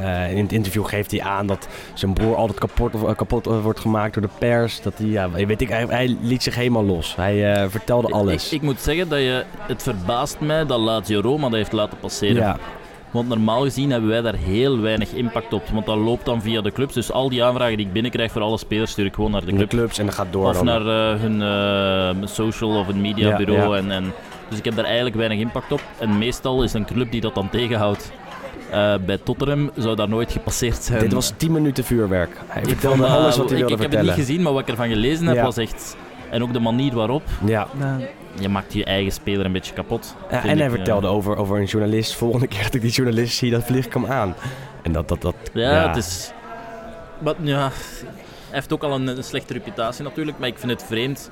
Eh, in het interview geeft hij aan dat zijn broer altijd kapot, eh, kapot eh, wordt gemaakt door de pers. Dat hij, ja, weet ik, hij, hij liet zich helemaal los. Hij vertelde alles.
Ik, ik moet zeggen dat je, het verbaast mij dat Lazio Roma dat heeft laten passeren.
ja,
Want normaal gezien hebben wij daar heel weinig impact op. Want dat loopt dan via de clubs. Dus al die aanvragen die ik binnenkrijg voor alle spelers stuur ik gewoon naar de club.
clubs en dat gaat door.
Of
dan.
naar hun social of een
Ja,
mediabureau.
ja.
En, en, dus ik heb daar eigenlijk weinig impact op. En meestal is een club die dat dan tegenhoudt. Eh, bij Tottenham zou daar nooit gepasseerd zijn.
Dit was 10 minuten vuurwerk. Hij
Ik
vertelde
vond,
alles wat hij
ik,
wilde
ik heb het
vertellen.
niet gezien, maar wat ik ervan gelezen heb
Ja.
was echt... En ook de manier waarop.
Ja.
Je maakt je eigen speler een beetje kapot.
Ja, en hij
ik, eh.
vertelde over, over een journalist. Volgende keer dat ik die journalist zie, dan vlieg ik hem aan. En dat, dat, dat
Ja, het is... Maar, ja, hij heeft ook al een, een slechte reputatie natuurlijk, maar ik vind het vreemd.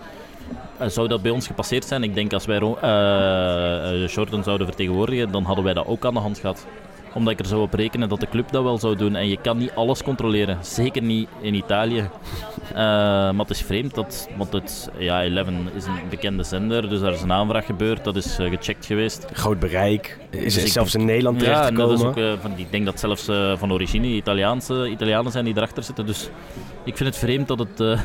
Eh, zou dat bij ons gepasseerd zijn? Ik denk als wij Ro- eh, eh, Jordan zouden vertegenwoordigen, dan hadden wij dat ook aan de hand gehad. Omdat ik er zou op rekenen dat de club dat wel zou doen. En je kan niet alles controleren. Zeker niet in Italië. <laughs> Eh, maar het is vreemd, dat, want het, ja, Eleven is een bekende zender, dus daar is een aanvraag gebeurd, dat is eh, gecheckt geweest.
groot bereik. Is
Dus
zelfs in Nederland
Ja, en dat is ook, eh, van, ik denk dat zelfs van origine Italiaanse Italianen zijn die erachter zitten. Dus ik vind het vreemd dat, het, <laughs>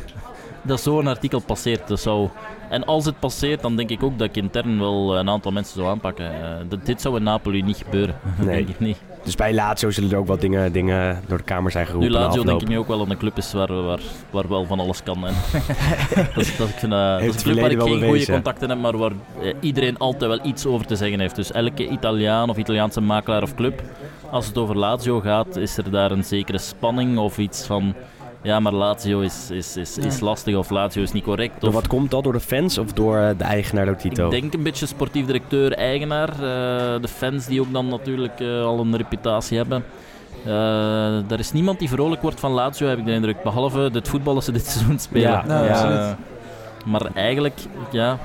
dat zo'n artikel passeert. Dat zou, en als het passeert, dan denk ik ook dat ik intern wel een aantal mensen zou aanpakken. Eh, dit zou in Napoli niet gebeuren. <laughs>
Nee.
denk ik niet.
Dus bij Lazio zullen er ook wat dingen, dingen door de kamer zijn geroepen.
Nu Lazio denk ik nu ook wel een club is waar, waar, waar wel van alles kan. En <laughs> dat, is- dat, ik vind, dat, dat is
het
een club waar ik geen goede contacten heb, maar waar eh, iedereen altijd wel iets over te zeggen heeft. Dus elke Italiaan of Italiaanse makelaar of club, als het over Lazio gaat, is er daar een zekere spanning of iets van... Ja, maar Lazio is, is, is, is lastig of Lazio is niet correct.
Door
Of,
wat komt dat? Door de fans of door eh, de eigenaar Lotito?
ik denk een beetje sportief directeur, eigenaar. eh, de fans die ook dan natuurlijk eh, al een reputatie hebben. Eh, er is niemand die vrolijk wordt van Lazio, heb ik de indruk. Behalve het voetbal dat ze dit <laughs> seizoen spelen.
Ja,
Nou,
ja.
absoluut.
maar eigenlijk, ja...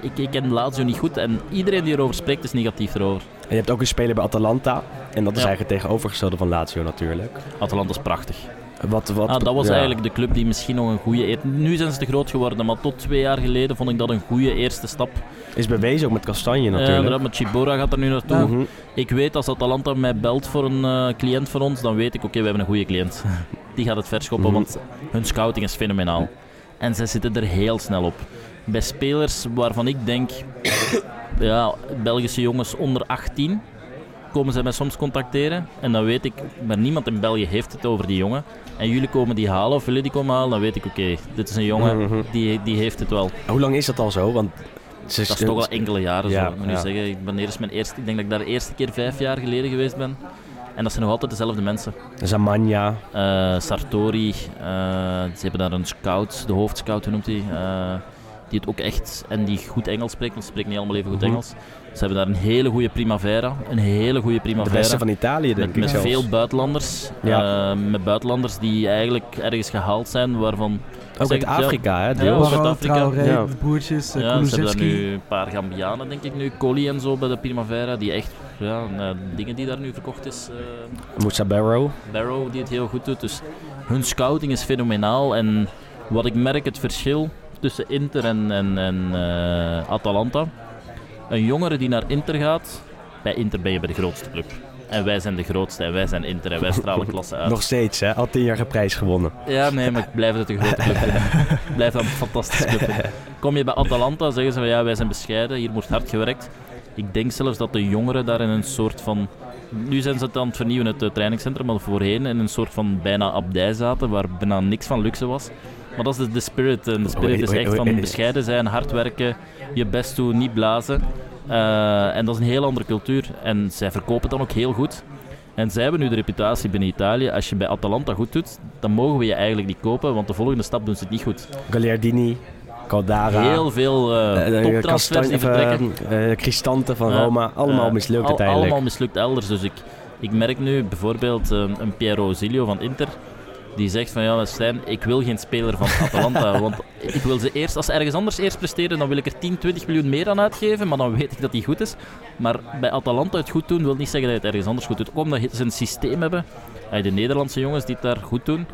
Ik, ik ken Lazio niet goed en iedereen die erover spreekt is negatief erover.
En je hebt ook een speler bij Atalanta. En dat is
Ja.
eigenlijk het tegenovergestelde van Lazio natuurlijk.
Atalanta is prachtig.
Wat, wat,
Ah, dat was
ja.
eigenlijk de club die misschien nog een goede... Nu zijn ze te groot geworden, maar tot twee jaar geleden vond ik dat een goede eerste stap.
Is bewezen ook met Kastanje
Ja,
natuurlijk.
inderdaad, met Chibora gaat er nu naartoe.
Ja.
Mhm.
Ik weet als Atalanta mij belt voor een eh, cliënt van ons, dan weet ik, oké, we hebben een goede cliënt. <laughs> Die gaat het verschoppen,
Mhm.
want hun scouting is fenomenaal. En zij zitten er heel snel op. Bij spelers waarvan ik denk, <coughs> ja, Belgische jongens onder 18, komen zij mij soms contacteren. En dan weet ik, maar niemand in België heeft het over die jongen. En jullie komen die halen, of jullie die komen halen, dan weet ik, oké, dit is een jongen,
Mhm.
die, die heeft het wel.
Hoe lang is dat al zo? Want
Dat is toch al enkele jaren
Ja,
zo. Ik moet nu zeggen, ik, ben eerst mijn eerste, ik denk dat ik daar de eerste keer vijf jaar geleden geweest ben. En dat zijn nog altijd dezelfde mensen.
Zamania.
Eh, Sartori, eh, ze hebben daar een scout, de hoofdscout, hoe noemt hij? Eh, die het ook echt, en die goed Engels spreekt, want ze spreken niet allemaal even goed
Mhm.
Engels. Ze hebben daar een hele goede primavera, een hele goede
De
primavera.
beste van Italië, denk
met,
ik
met
zelfs.
veel buitenlanders.
Ja.
Eh, met buitenlanders die eigenlijk ergens gehaald zijn, waarvan...
Ook uit. Afrika, hè?
Ja, uit Afrika.
Traoré,
Ja.
de broertjes, uh,
Ja, ze hebben daar nu een paar Gambianen, denk ik nu. Colli en zo bij de Primavera, die echt, ja, nou, dingen die daar nu verkocht is. eh,
Moussa Barrow.
Barrow die het heel goed doet. Dus hun scouting is fenomenaal. En wat ik merk, het verschil tussen Inter en, en, en eh, Atalanta. Een jongere die naar Inter gaat, bij Inter ben je bij de grootste club. En wij zijn de grootste en wij zijn Inter en wij stralen <laughs> klasse uit.
Nog steeds, hè? Al tien jaar geen prijs gewonnen.
Ja, nee, maar ik blijf het een grote club vinden. <laughs> Ik blijf dat een fantastische club vinden. Kom je bij Atalanta, zeggen ze van ja, wij zijn bescheiden, hier wordt hard gewerkt. Ik denk zelfs dat de jongeren daar in een soort van... Nu zijn ze het aan het vernieuwen, het eh, trainingscentrum, maar voorheen in een soort van bijna abdij zaten, waar bijna niks van luxe was. Maar dat is de, de spirit. En de spirit is echt van bescheiden zijn, hard werken, je best doen, niet blazen. Eh, en dat is een heel andere cultuur. En zij verkopen het dan ook heel goed. En zij hebben nu de reputatie binnen Italië. Als je bij Atalanta goed doet, dan mogen we je eigenlijk niet kopen, want de volgende stap doen ze het niet goed.
Gagliardini, Caldara.
Heel veel eh
eh, eh,
toptransfers die vertrekken.
eh, eh, Cristante van. Roma. Allemaal
Eh,
mislukt
al-
uiteindelijk.
Allemaal mislukt elders. Dus ik, ik merk nu bijvoorbeeld eh, een Piero Zilio van Inter. Die zegt van ja, Stijn, ik wil geen speler van Atalanta. <laughs> want ik wil ze eerst, als ze ergens anders eerst presteren, dan wil ik er 10, 20 miljoen meer aan uitgeven. Maar dan weet ik dat die goed is. Maar bij Atalanta het goed doen wil niet zeggen dat je het ergens anders goed doet. Ook omdat ze een systeem hebben. De Nederlandse jongens die het daar goed doen.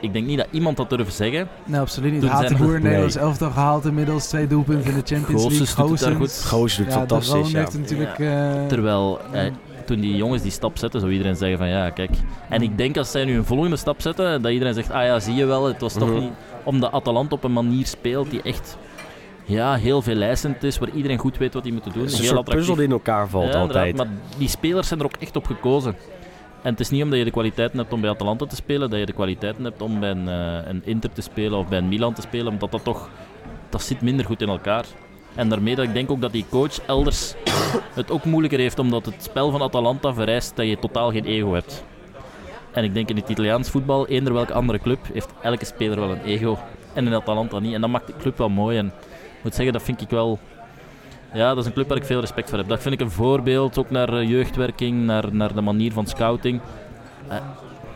Ik denk niet dat iemand dat durft zeggen.
Nee, absoluut niet.
Toen
Haat de
Nee.
Nederlands elftal gehaald inmiddels. Twee doelpunten in de Champions
Goossens
League.
doet het daar
Goossens.
goed.
Goos doet
Ja,
fantastisch. Ja.
heeft natuurlijk... eh,
Terwijl, eh, toen die jongens die stap zetten, zou iedereen zeggen van ja, kijk. En ik denk als zij nu een volgende stap zetten, dat iedereen zegt, ah ja, zie je wel, het was toch
Mhm.
niet... Omdat Atalanta op een manier speelt die echt ja, heel veel lijstend is, waar iedereen goed weet wat hij moet doen.
Het is een
heel
soort puzzel die in elkaar valt
Ja,
altijd.
Maar die spelers zijn er ook echt op gekozen. En het is niet omdat je de kwaliteiten hebt om bij Atalanta te spelen, dat je de kwaliteiten hebt om bij een, eh, een Inter te spelen of bij een Milan te spelen, omdat dat toch, dat zit minder goed in elkaar. En daarmee dat ik denk ook dat die coach elders het ook moeilijker heeft, omdat het spel van Atalanta vereist dat je totaal geen ego hebt. En ik denk in het Italiaans voetbal, eender welke andere club, heeft elke speler wel een ego. En in Atalanta niet. En dat maakt de club wel mooi. En ik moet zeggen, dat vind ik wel... Ja, dat is een club waar ik veel respect voor heb. Dat vind ik een voorbeeld, ook naar eh, jeugdwerking, naar, naar de manier van scouting. Eh,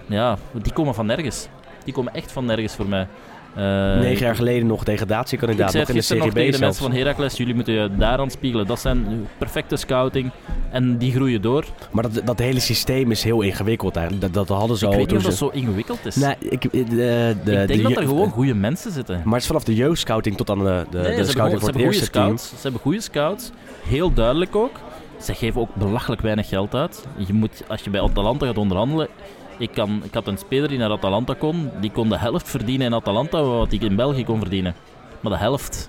ja, die komen van nergens. Die komen echt van nergens voor mij. Eh,
Negen jaar geleden nog
ik
degradatiekandidaat,
zei
nog
het
in de
gisteren nog
Serie
tegen de mensen van Heracles, jullie moeten je daaraan spiegelen. Dat zijn perfecte scouting en die groeien door.
Maar dat, dat hele systeem is heel ingewikkeld eigenlijk. Dat, dat hadden ze
ik
al
weet niet of dat zo ingewikkeld is.
Nee, ik, de, de,
ik denk
de
dat er gewoon goede mensen zitten.
Maar het is vanaf de jeugdscouting tot aan de, de,
Nee,
de scouting voor
ze
het eerste team.
scouts. Ze hebben goede scouts. Heel duidelijk ook. Ze geven ook belachelijk weinig geld uit. Je moet, als je bij Atalanta gaat onderhandelen... Ik, kan, ik had een speler die naar Atalanta kon. Die kon de helft verdienen in Atalanta wat hij in België kon verdienen. Maar de helft.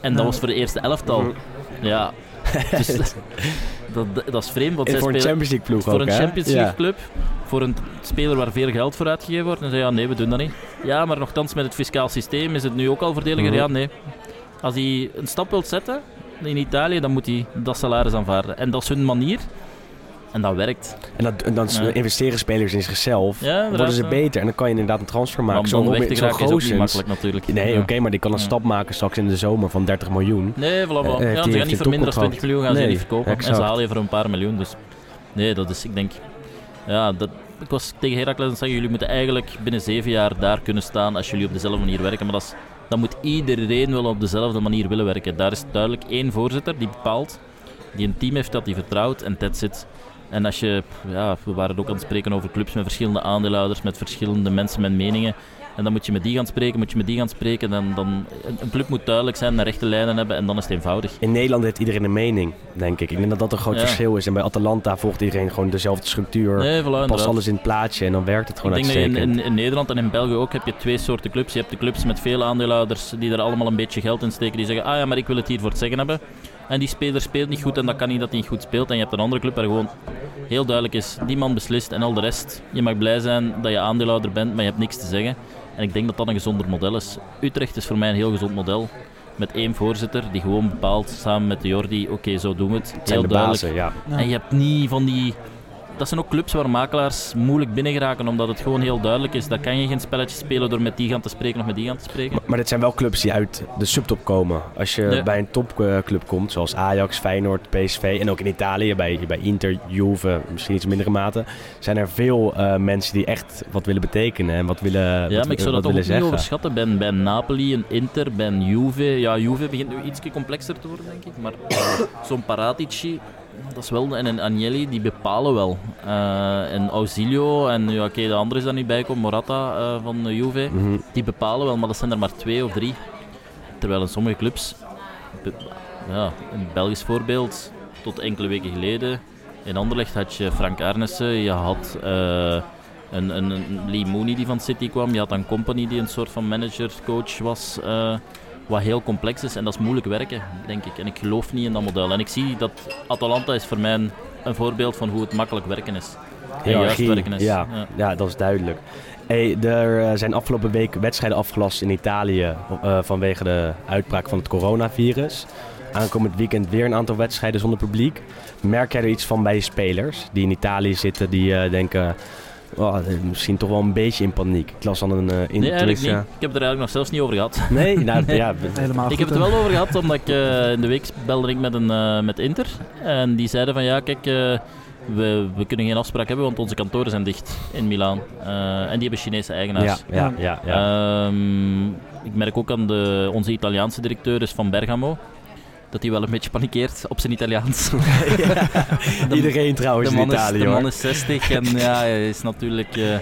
En dat was voor de eerste elftal. Ja. <laughs> Dus dat, dat is vreemd. Want zij
voor een
spelen-
Champions League ploeg
voor
ook,
een? Champions
Ja.
League club, voor een speler waar veel geld voor uitgegeven wordt. En zei ja, nee, we doen dat niet. Ja, maar nogthans met het fiscaal systeem is het nu ook al voordeliger.
Mhm.
Ja, nee. Als hij een stap wilt zetten in Italië, dan moet hij dat salaris aanvaarden. En dat is hun manier. En dat werkt.
En, dat, en dan
Ja.
investeren spelers in zichzelf.
Ja,
worden ze beter en dan kan je inderdaad een transfer maken. Zo'n
weg te geraken is ook niet makkelijk natuurlijk.
Nee,
Ja.
oké, maar die kan een stap maken straks in de zomer van 30 miljoen.
Nee, voilà, voilà.
Eh,
ja, ze gaan niet voor minder dan 20 miljoen gaan ze
Nee,
niet verkopen. En ze halen je voor een paar miljoen. Dus nee, dat is, ik denk... Ja, dat, ik was tegen Heracles aan zeggen, jullie moeten eigenlijk binnen zeven jaar daar kunnen staan als jullie op dezelfde manier werken. Maar dat, is, dat moet iedereen wel op dezelfde manier willen werken. Daar is duidelijk één voorzitter die bepaalt, die een team heeft dat hij vertrouwt en that's it. En als je, ja, we waren ook aan het spreken over clubs met verschillende aandeelhouders, met verschillende mensen met meningen. En dan moet je met die gaan spreken, moet je met die gaan spreken. Dan, dan, een- een club moet duidelijk zijn, naar rechte lijnen hebben en dan is het eenvoudig.
In Nederland heeft iedereen een mening, denk ik. Ik denk dat dat een groot
Ja.
verschil is. En bij Atalanta volgt iedereen gewoon dezelfde structuur.
Nee, voilà,
Past
inderdaad.
alles in het plaatje en dan werkt het
Ik
gewoon
denk dat in,
uitstekend.
in, in Nederland en in België ook heb je twee soorten clubs. Je hebt de clubs met veel aandeelhouders die er allemaal een beetje geld in steken. Die zeggen, ah ja, maar ik wil het hier voor het zeggen hebben. En die speler speelt niet goed en dat kan niet dat hij niet goed speelt. En je hebt een andere club waar gewoon heel duidelijk is, die man beslist en al de rest. Je mag blij zijn dat je aandeelhouder bent, maar je hebt niks te zeggen. En ik denk dat dat een gezonder model is. Utrecht is voor mij een heel gezond model. Met één voorzitter die gewoon bepaalt, samen met de Jordi, oké, zo doen we het.
Het zijn
Heel
de
duidelijk.
bazen. Ja.
En je hebt niet van die. Dat zijn ook clubs waar makelaars moeilijk binnen geraken, omdat het gewoon heel duidelijk is. Dat kan je geen spelletje spelen door met die gaan te spreken of met die gaan te spreken.
Maar, maar dit zijn wel clubs die uit de subtop komen. Als je
Ja.
bij een topclub komt, zoals Ajax, Feyenoord, PSV en ook in Italië, bij, bij Inter, Juve, misschien iets mindere mate, zijn er veel eh, mensen die echt wat willen betekenen en wat willen,
Ja,
wat,
maar ik zou dat toch ook
willen
niet
zeggen.
overschatten. Bij, bij Napoli, een Inter, bij een Juve. Ja, Juve begint nu iets complexer te worden, denk ik. Maar <coughs> zo'n Paratici, dat is wel... En een Agnelli, die bepalen wel. Eh, en Ausilio, en ja, oké, de andere is daar niet bij komen, Morata eh, van de Juve.
Mhm.
Die bepalen wel, maar dat zijn er maar twee of drie. Terwijl in sommige clubs, ja, een Belgisch voorbeeld, tot enkele weken geleden, in Anderlecht had je Frank Arnissen, je had eh, een, een, een Lee Mooney die van City kwam, je had een Company die een soort van manager-coach was, wat heel complex is en dat is moeilijk werken, denk ik. En ik geloof niet in dat model. En ik zie dat Atalanta is voor mij een, een voorbeeld van hoe het makkelijk werken is. En juist werken is.
Ja,
Ja.
ja, dat is duidelijk. Hey, er eh, zijn afgelopen week wedstrijden afgelast in Italië eh, vanwege de uitbraak van het coronavirus. Aankomend weekend weer een aantal wedstrijden zonder publiek. Merk jij er iets van bij je spelers die in Italië zitten, die eh, denken, oh, misschien toch wel een beetje in paniek? Ik las dan een uh,
Nee, eigenlijk
tenminste-
niet. Ik heb het er eigenlijk nog zelfs niet over gehad.
Nee, nou, <laughs>
Nee.
ja,
Helemaal
Ik
goed,
heb het er wel over gehad, omdat ik eh, in de week belde ik met, een, eh, met Inter. En die zeiden van ja, kijk, eh, we, we kunnen geen afspraak hebben, want onze kantoren zijn dicht in Milaan. Eh, en die hebben Chinese eigenaars.
ja, ja, ja.
Ehm, ik merk ook aan de, onze Italiaanse directeur is van Bergamo. Dat hij wel een beetje panikeert op zijn Italiaans. <laughs> <laughs> De-
Iedereen trouwens
de
in
man, is,
Italië
de man is 60 en ja, hij is natuurlijk... eh,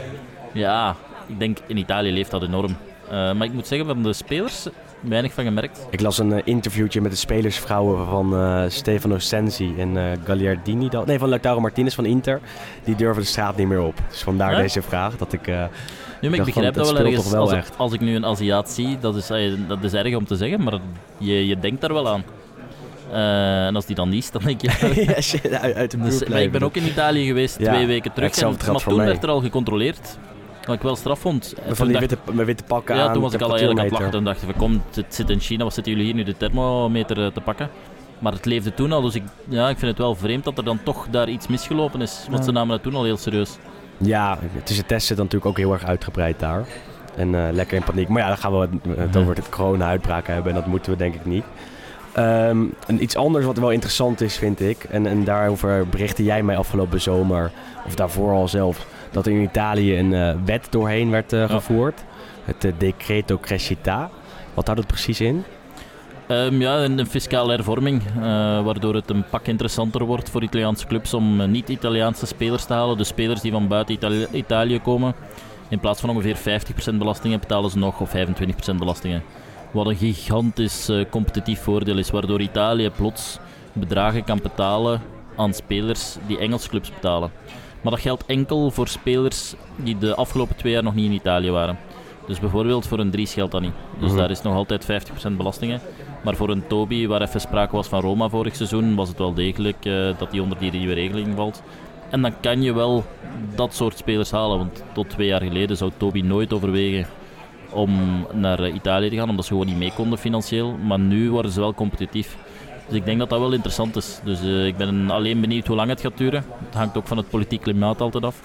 ja, ik denk in Italië leeft dat enorm. Eh, maar ik moet zeggen, van de spelers weinig van gemerkt.
Ik las een eh, interviewtje met de spelersvrouwen van Stefano Sensi en eh Gagliardini. dan- Nee, van Lautaro Martinez van Inter. Die durven de straat niet meer op. Dus vandaar
Ja?
deze vraag. Dat ik,
Nu, ik begrijp dat wel ergens.
wel
als, ik nu een Aziat zie, dat is, dat is erg om te zeggen, maar je, je denkt daar wel aan. Eh, en als die dan niet is, dan denk je... <laughs>
ja, shit, uit, uit de
Dus, maar ik ben ook in Italië geweest,
Ja,
twee weken terug. En, maar toen
mij.
werd er al gecontroleerd. Wat ik wel straf vond. En
Van die
dacht-
witte, met witte pakken
ja,
aan.
toen was ik al eigenlijk aan het lachen. Toen dacht ik, van, kom, het zit in China, wat zitten jullie hier nu de thermometer eh, te pakken? Maar het leefde toen al, dus ik, ja, ik vind het wel vreemd dat er dan toch daar iets misgelopen is. Want
Ja.
ze namen het toen al heel serieus.
Ja, tussen testen zit natuurlijk ook heel erg uitgebreid daar. En eh, lekker in paniek. Maar ja, dan gaan we het, het over het corona-uitbraak hebben. En dat moeten we denk ik niet. Ehm, en iets anders wat wel interessant is, vind ik. En, en daarover berichtte jij mij afgelopen zomer, of daarvoor al zelf, dat er in Italië een eh, wet doorheen werd eh, gevoerd. Het eh, Decreto Crescita. Wat houdt het precies in?
Ehm, ja, een, een fiscale hervorming, waardoor het een pak interessanter wordt voor Italiaanse clubs om niet-Italiaanse spelers te halen. De spelers die van buiten Italië, Italië komen, in plaats van ongeveer 50% belastingen betalen ze nog of 25% belastingen. Wat een gigantisch eh, competitief voordeel is, waardoor Italië plots bedragen kan betalen aan spelers die Engelse clubs betalen. Maar dat geldt enkel voor spelers die de afgelopen twee jaar nog niet in Italië waren. Dus bijvoorbeeld voor een Dries geldt dat niet. Dus
Mhm.
daar is nog altijd 50% belastingen. Maar voor een Toby, waar even sprake was van Roma vorig seizoen, was het wel degelijk eh, dat hij onder die nieuwe regeling valt. En dan kan je wel dat soort spelers halen. Want tot twee jaar geleden zou Toby nooit overwegen om naar eh, Italië te gaan, omdat ze gewoon niet mee konden financieel. Maar nu worden ze wel competitief. Dus ik denk dat dat wel interessant is. Dus eh, ik ben alleen benieuwd hoe lang het gaat duren. Het hangt ook van het politiek klimaat altijd af.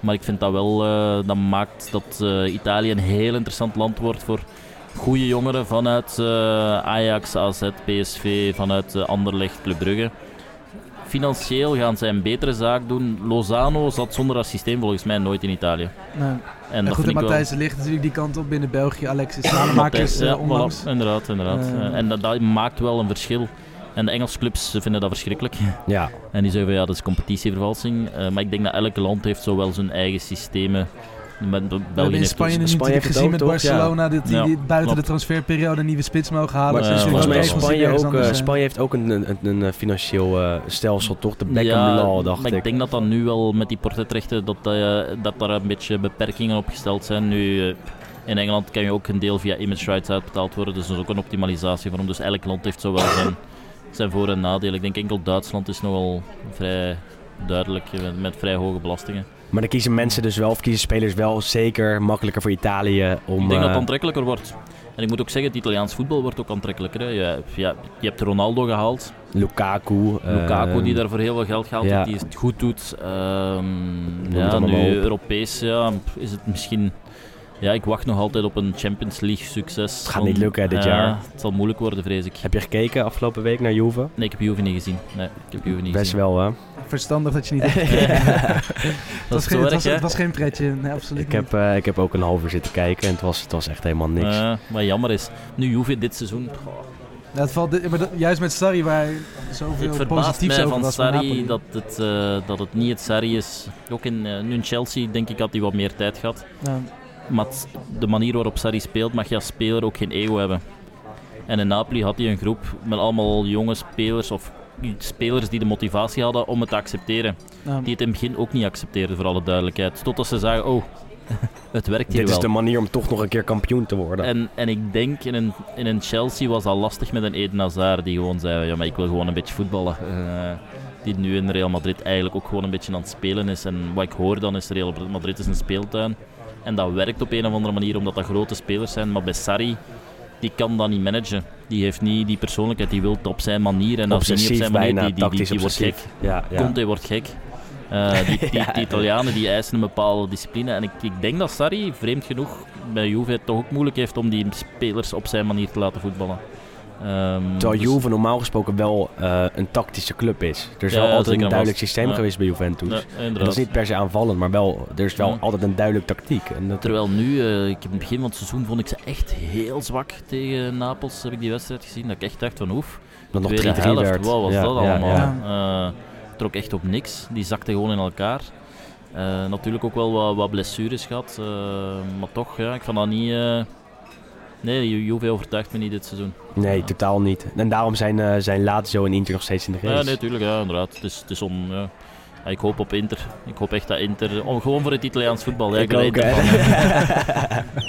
Maar ik vind dat wel, eh, dat maakt dat Italië een heel interessant land wordt voor goede jongeren vanuit Ajax, AZ, PSV, vanuit Anderlecht, Club Brugge. Financieel gaan zij een betere zaak doen. Lozano zat zonder dat systeem volgens mij nooit in Italië.
Nou,
En,
goed,
wel...
Matthijs de Ligt natuurlijk die kant op binnen België. Alexis Salemakers
ja,
eh, onlangs.
voilà, inderdaad, inderdaad.
Eh.
Eh, en dat, dat maakt wel een verschil. En de Engelse clubs vinden dat verschrikkelijk. <laughs>
Ja,
En die zeggen van ja, dat is competitievervalsing. Eh, maar ik denk dat elk land heeft zo wel zijn eigen systemen. Met,
We
België
hebben in Spanje nu
Spanje
natuurlijk
heeft
gezien met
toch?
Barcelona dat die buiten
klopt.
de transferperiode een nieuwe spits mogen halen.
maar volgens mij heeft Spanje ook,
anders
eh. Spanje heeft ook een, een, een, een financieel eh, stelsel, toch? De Beckham
ja,
Law, dacht
maar
ik.
ik denk dat dat nu wel met die portretrechten, dat, eh, dat daar een beetje beperkingen op gesteld zijn. Nu, in Engeland kan je ook een deel via image rights uitbetaald worden, dus dat is ook een optimalisatie voor hem. Dus elk land heeft zo wel zijn, zijn voor- en nadelen. Ik denk enkel Duitsland is nogal vrij duidelijk, met, met vrij hoge belastingen.
Maar dan kiezen mensen dus wel, of kiezen spelers wel zeker makkelijker voor Italië om...
Ik denk dat
eh,
het aantrekkelijker wordt. En ik moet ook zeggen, het Italiaans voetbal wordt ook aantrekkelijker. Hè. Je, ja, je hebt Ronaldo gehaald,
Lukaku. eh,
Lukaku die daar voor heel veel geld gehaald
ja.
heeft, die het goed doet.
Het
ja, nu
op.
Europees ja, is het misschien... Ja, ik wacht nog altijd op een Champions League succes.
Het gaat niet lukken, dit
Ja,
jaar.
Het zal moeilijk worden, vrees ik.
Heb je gekeken afgelopen week naar Juve?
Nee, ik heb Juve niet gezien. Nee, ik heb Juve niet
Best
gezien.
wel, hè?
Verstandig dat je niet... <laughs> het, <laughs>
Dat
was
is
geen,
zo
het, was,
erg, hè?
het was geen pretje, nee, absoluut
Ik heb, eh, ik heb ook een half uur zitten kijken en het was, het was echt helemaal niks.
Eh, wat jammer is. Nu Juve dit seizoen... goh,
Ja, het valt, dit- maar dat- juist met Sarri, waar zoveel
Het verbaast
positiefs over
van
was
Sarri dat het, eh, dat het niet het Sarri is. Ook in, eh, nu in Chelsea denk ik had hij wat meer tijd gehad.
Ja.
Maar de manier waarop Sarri speelt mag je als speler ook geen ego hebben. En in Napoli had hij een groep met allemaal jonge spelers of spelers die de motivatie hadden om het te accepteren.
Ja.
Die het in het begin ook niet accepteerden, voor alle duidelijkheid. Totdat ze zagen, oh, <laughs> het werkt hier
Dit
wel.
is de manier om toch nog een keer kampioen te worden.
En, en ik denk in een, in een Chelsea was dat lastig met een Eden Hazard die gewoon zei: ja, maar ik wil gewoon een beetje voetballen. Eh, die nu in Real Madrid eigenlijk ook gewoon een beetje aan het spelen is. En wat ik hoor dan is Real Madrid is een speeltuin. En dat werkt op een of andere manier omdat dat grote spelers zijn. Maar bij Sarri, die kan dat niet managen. Die heeft niet die persoonlijkheid, die wil het op zijn manier. En als hij niet op zijn manier,
bijna,
die, die, die, wordt gek.
Ja, ja.
Conte wordt gek. Eh, die, <laughs> die, die Italianen die eisen een bepaalde discipline. En ik, ik denk dat Sarri, vreemd genoeg, bij Juve toch ook moeilijk heeft om die spelers op zijn manier te laten voetballen. Ehm,
Terwijl
dus-
Juve normaal gesproken wel eh, een tactische club is. Er is
Ja,
wel altijd een
en
duidelijk
vast.
systeem
Ja.
geweest bij Juventus. Dat is niet per se aanvallend, maar wel, er is wel
Ja.
altijd een duidelijk tactiek. En dat,
Terwijl nu, eh, ik heb in het begin van het seizoen vond ik ze echt heel zwak tegen Napels. Heb ik die wedstrijd gezien, dat ik echt dacht van oef.
dat nog 3-3
tweede helft,
werd.
wat was dat allemaal? Eh, trok echt op niks. Die zakte gewoon in elkaar. Natuurlijk ook wel wat, wat blessures gehad. eh, maar toch, ja, ik vond dat niet, Nee, Ju- Juve overtuigt me niet dit seizoen.
Nee,
Ja.
totaal niet. En daarom zijn, eh zijn Lazio en Inter nog steeds in de race.
Ja, nee, tuurlijk, ja, inderdaad. Het is, het is on, ja. Ik hoop op Inter. Ik hoop echt dat Inter... oh, gewoon voor het Italiaans voetbal. Ja,
ik ook,
Inter <laughs>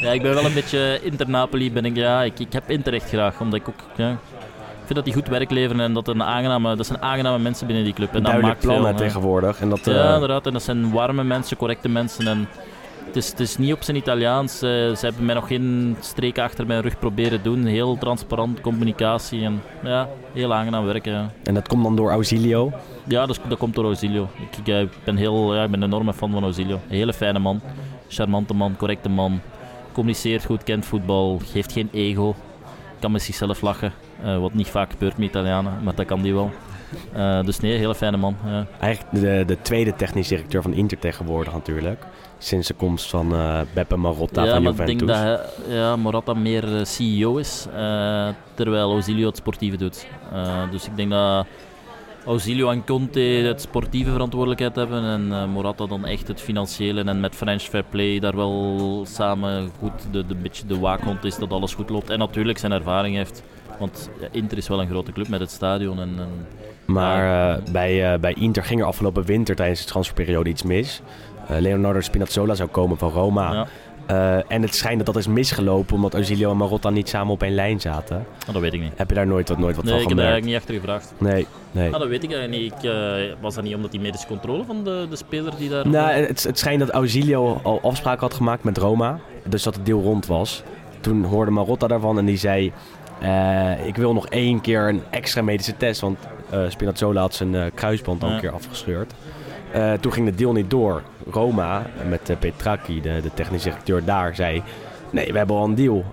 ja, ik ben wel een beetje Inter-Napoli. Ben ik, ja, ik, ik heb Inter echt graag. Omdat ik ook... Ja, ik vind dat die goed werk leveren en dat, een aangename, dat zijn aangename mensen binnen die club. En dat maakt
plan
veel,
tegenwoordig. En dat,
Ja,
eh,
inderdaad. En dat zijn warme mensen, correcte mensen. En het, is, het is niet op zijn Italiaans. Eh, ze hebben mij nog geen streken achter mijn rug proberen doen. Heel transparant communicatie. En ja, heel aangenaam werken. Ja,
en dat komt dan door Ausilio.
ja dat, is- dat komt door Ausilio. Ik, ik, eh, ben heel, ja, ik ben een enorme fan van Ausilio. Een hele fijne man. Charmante man, correcte man. Communiceert goed, kent voetbal. Geeft geen ego. Kan met zichzelf lachen. eh, wat niet vaak gebeurt met Italianen, maar dat kan die wel. Dus nee, hele fijne man. Ja.
Eigenlijk de, de tweede technisch directeur van Inter tegenwoordig natuurlijk. Sinds de komst van eh Beppe Marotta
ja,
van
maar ik
Juventus.
denk dat hij, ja, Morata meer eh, CEO is, eh, terwijl Ausilio het sportieve doet. Dus ik denk dat Ausilio en Conte het sportieve verantwoordelijkheid hebben en Morata dan echt het financiële en met French Fair Play daar wel samen goed de, de, beetje de waakhond is dat alles goed loopt. En natuurlijk zijn ervaring heeft, want Inter is wel een grote club met het stadion en, en
Maar bij, bij Inter ging er afgelopen winter tijdens de transferperiode iets mis. Eh, Leonardo Spinazzola zou komen van Roma.
ja,
Eh, en het schijnt dat dat is misgelopen omdat Ausilio en Marotta niet samen op één lijn zaten.
maar dat weet ik niet.
Heb je daar nooit wat, nooit wat
Nee,
van
ik heb daar
gemerkt?
eigenlijk niet achter gevraagd.
Nee, nee.
Ah, dat weet ik eigenlijk niet. Ik, eh, was dat niet omdat die medische controle van de, de speler die daar...
Nou, het, het schijnt dat Ausilio al afspraken had gemaakt met Roma. Dus dat het deal rond was. Toen hoorde Marotta daarvan en die zei... ik wil nog één keer een extra medische test. Want Spinazzola had zijn kruisband al
Ja.
een keer afgescheurd. Eh, toen ging de deal niet door. Roma, met uh, de, de technische directeur daar, zei... Nee, we hebben al een deal.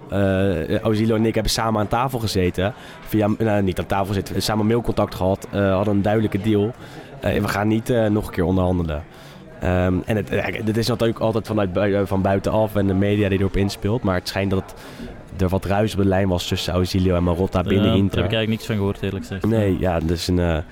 Ausilio en ik hebben samen aan tafel gezeten. Via, nou, niet aan tafel zitten, samen mailcontact gehad. eh, hadden een duidelijke deal. We gaan niet nog een keer onderhandelen. Ehm, en het, is natuurlijk altijd vanuit bui- van buitenaf en de media die erop inspeelt. Maar het schijnt dat er wat ruis op de lijn was tussen Ausilio en Marotta binnen
Ja, Daar
Inter.
heb ik eigenlijk niks van gehoord, eerlijk gezegd.
Nee, ja, dat is een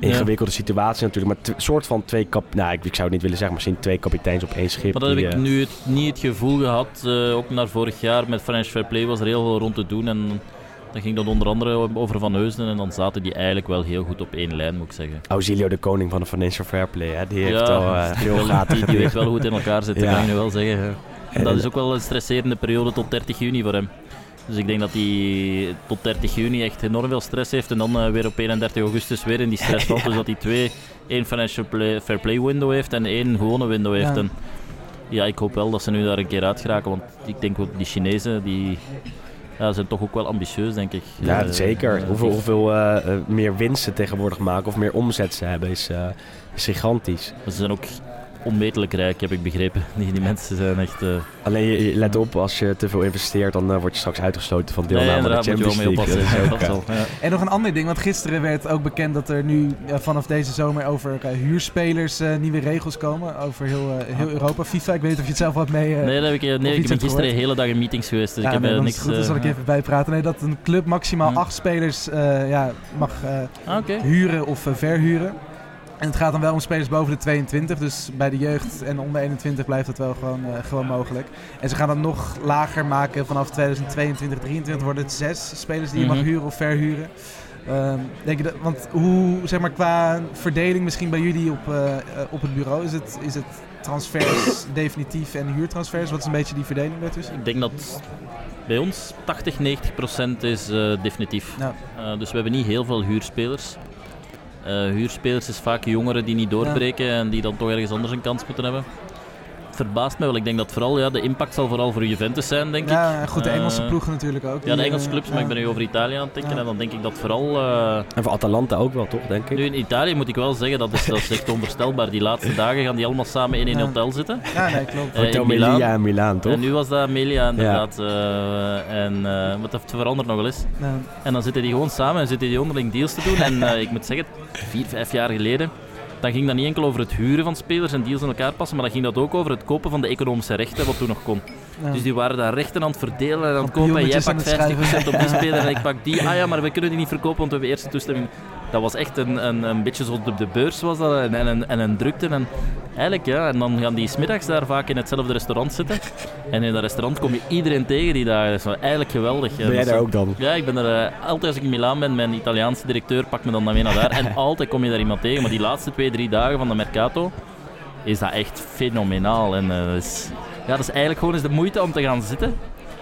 ingewikkelde situatie natuurlijk. Maar een soort van twee kap... Nou, ik, ik zou het niet willen zeggen, maar misschien twee kapiteins op één schip.
Maar dat heb ik
eh,
nu het, niet het gevoel gehad. eh, ook naar vorig jaar met French Fair Play was er heel veel rond te doen. En dan ging dat onder andere over Van Heusden. En dan zaten die eigenlijk wel heel goed op één lijn, moet ik zeggen.
Ausilio, de koning van de financial fair play, hè, die heeft
Ja,
al eh,
Wel,
gaten
die, die weet wel het in elkaar zit, dat
Ja.
kan ik nu wel zeggen. En dat is ook wel een stresserende periode tot 30 juni voor hem. Dus ik denk dat hij tot 30 juni echt enorm veel stress heeft. En dan eh, weer op 31 augustus weer in die stress <laughs> valt. Dus dat hij twee, één financial play, fair play window heeft en één gewone window heeft.
Ja.
En ja, ik hoop wel dat ze nu daar een keer uit geraken. Want ik denk ook die Chinezen, die ja, zijn toch ook wel ambitieus, denk ik.
Ja,
Eh,
zeker.
eh,
hoeveel hoeveel meer winst ze tegenwoordig maken of meer omzet ze hebben is, is gigantisch.
Ze zijn ook onmetelijk rijk, heb ik begrepen. <laughs> Die, die mensen zijn echt... eh,
Alleen je, je let op, als je te veel investeert, dan eh, word je straks uitgesloten van
nee,
deelname aan de Champions
mee
League. <laughs>
ja.
En nog een ander ding, want gisteren werd ook bekend dat er nu eh, vanaf deze zomer over eh, huurspelers eh, nieuwe regels komen. Over heel, eh, heel Europa. FIFA, ik weet niet of je het zelf wat mee... eh,
Nee, dat heb ik, nee, ik ben gisteren de hele dag in meetings geweest, dus
ja,
ik heb
nee, dan
niks...
goed, dan zal ik even bijpraten. Nee, dat een club maximaal
Hm.
acht spelers eh, ja, mag eh,
Ah,
huren of verhuren. En het gaat dan wel om spelers boven de 22, dus bij de jeugd en onder 21 blijft dat wel gewoon, eh, gewoon mogelijk. En ze gaan dat nog lager maken vanaf 2022, 2023 worden het zes spelers die je mag
Mhm.
huren of verhuren. Ehm, denk je dat, want hoe, zeg maar, qua verdeling misschien bij jullie op, eh, eh, op het bureau, is het, is het transfers <coughs> definitief en huurtransfers? Wat is een beetje die verdeling daartussen?
Ik denk dat bij ons 80, 90 procent is definitief.
Ja.
Dus we hebben niet heel veel huurspelers. Eh, huurspelers is vaak jongeren die niet doorbreken en die dan toch ergens anders een kans moeten hebben. Het verbaast me wel. Ik denk dat vooral ja, de impact zal vooral voor Juventus zijn, denk ik.
Ja, goed, de
Eh,
Engelse ploegen natuurlijk ook.
Ja, de Engelse
eh,
clubs, maar
ja.
ik ben nu over Italië aan het denken.
Ja.
En dan denk ik dat vooral... eh,
En voor Atalanta ook wel, toch, denk ik?
nu in Italië moet ik wel zeggen, dat is, dat is echt onvoorstelbaar. Die laatste dagen gaan die allemaal samen in een
Ja.
hotel zitten.
Ja, nee, klopt.
Eh, in
Hotel
Milaan.
Melia en Milaan, toch?
En nu was dat Amelia inderdaad. eh, en, eh, wat dat verandert nog wel eens.
Ja.
En dan zitten die gewoon samen en zitten die onderling deals te doen. En eh, ik moet zeggen, vier, vijf jaar geleden, dan ging dat niet enkel over het huren van spelers en deals in elkaar passen, maar dan ging dat ook over het kopen van de economische rechten, wat toen nog kon.
Ja.
Dus die waren daar rechten aan het verdelen en aan het
Op
kopen. En jij pakt
het
50%
schrijven.
op die <laughs> speler en ik pak die. Ah ja, maar we kunnen die niet verkopen, want we hebben eerst de toestemming. Dat was echt een, een, een beetje zoals op de beurs was dat, en, en, een- en een drukte. En, eigenlijk, ja, en dan gaan die smiddags daar vaak in hetzelfde restaurant zitten. En in dat restaurant kom je iedereen tegen die daar is. Eigenlijk geweldig.
Ben jij daar ook dan?
Ja, ik ben er eh, altijd als ik in Milaan ben, mijn Italiaanse directeur pakt me dan mee naar daar. En <laughs> altijd kom je daar iemand tegen. Maar die laatste twee, drie dagen van de Mercato is dat echt fenomenaal. En eh, dat, is, ja, dat is eigenlijk gewoon eens de moeite om te gaan zitten.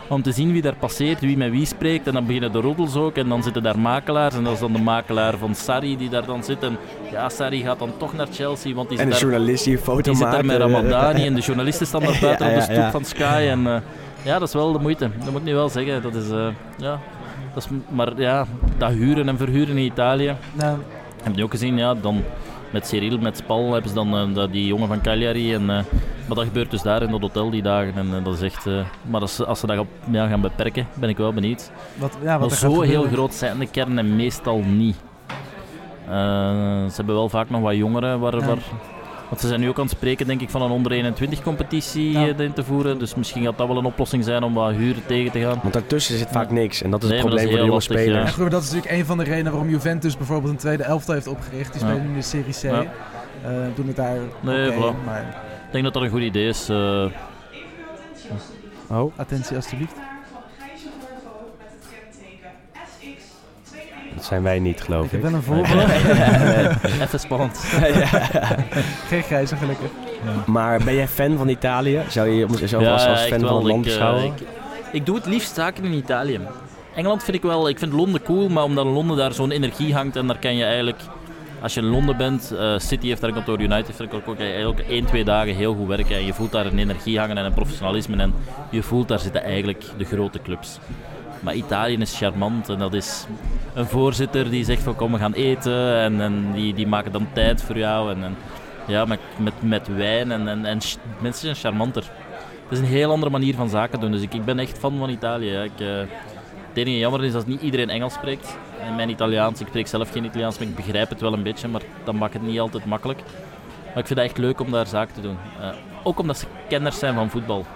Om te zien wie daar passeert, wie met wie spreekt. En dan beginnen de roddels ook. En dan zitten daar makelaars. En dat is dan de makelaar van Sarri die daar dan zit. En ja, Sarri gaat dan toch naar Chelsea. Want die
En
zit
de
daar
journalist die een foto
die zit daar met
eh,
Ramadani en de journalisten staan daar <laughs> buiten
Ja,
op de stoep
ja.
van Sky. En, eh, ja, dat is wel de moeite. Dat moet ik nu wel zeggen. Dat is, eh, ja, dat is, maar ja, dat huren en verhuren in Italië.
Nou,
Heb je ook gezien, ja, dan met Cyril, met Spal hebben ze dan eh, die jongen van Cagliari. En, eh, maar dat gebeurt dus daar in dat hotel die dagen. En eh, dat is echt, maar als, ze- als ze dat gaan- ja, gaan beperken, ben ik wel benieuwd.
wat, ja, wat
Maar zo heel groot zijn de kernen meestal niet. Ze hebben wel vaak nog wat jongeren waar,
Ja.
waar want ze zijn nu ook aan het spreken, denk ik, van een onder 21 competitie
Ja.
eh, in te voeren. Dus misschien gaat dat wel een oplossing zijn om wat huren tegen te gaan.
Want daartussen zit vaak niks. En dat is
Nee,
het probleem
is
voor de jonge spelers.
En goed, dat is natuurlijk een van de redenen waarom Juventus bijvoorbeeld een tweede elftal heeft opgericht. Die
Ja.
spelen nu de Serie C.
Ja.
Eh, doen het daar
Nee, voilà.
maar
Ik denk dat dat een goed idee is. eh,
Oh,
attentie alstublieft.
Dat zijn wij niet, geloof
Ik
ik.
heb wel een voorbeeld. <laughs>
even spannend. <laughs>
Geen grijze gelukkig.
Maar ben jij fan van Italië? Zou je jezelf als, als fan van het land
ik, eh,
beschouwen?
ik, ik doe het liefst zaken in Italië. Engeland vind ik wel, ik vind Londen cool, maar omdat Londen daar zo'n energie hangt en daar kan je eigenlijk, als je in Londen bent, eh, City heeft daar een kantoor, United heeft daar kantoor, kan je eigenlijk één, twee dagen heel goed werken en je voelt daar een energie hangen en een professionalisme en je voelt daar zitten eigenlijk de grote clubs. Maar Italië is charmant en dat is een voorzitter die zegt van kom we gaan eten en, en die, die maken dan tijd voor jou en, en ja, met, met, met wijn en, en, mensen zijn charmanter. Het is een heel andere manier van zaken doen. Dus ik, ik ben echt fan van Italië. Ik, eh, het enige jammer is dat niet iedereen Engels spreekt. En mijn Italiaans, ik spreek zelf geen Italiaans, maar ik begrijp het wel een beetje. Maar dat maakt het niet altijd makkelijk. Maar ik vind het echt leuk om daar zaken te doen. Eh, ook omdat ze kenners zijn van voetbal.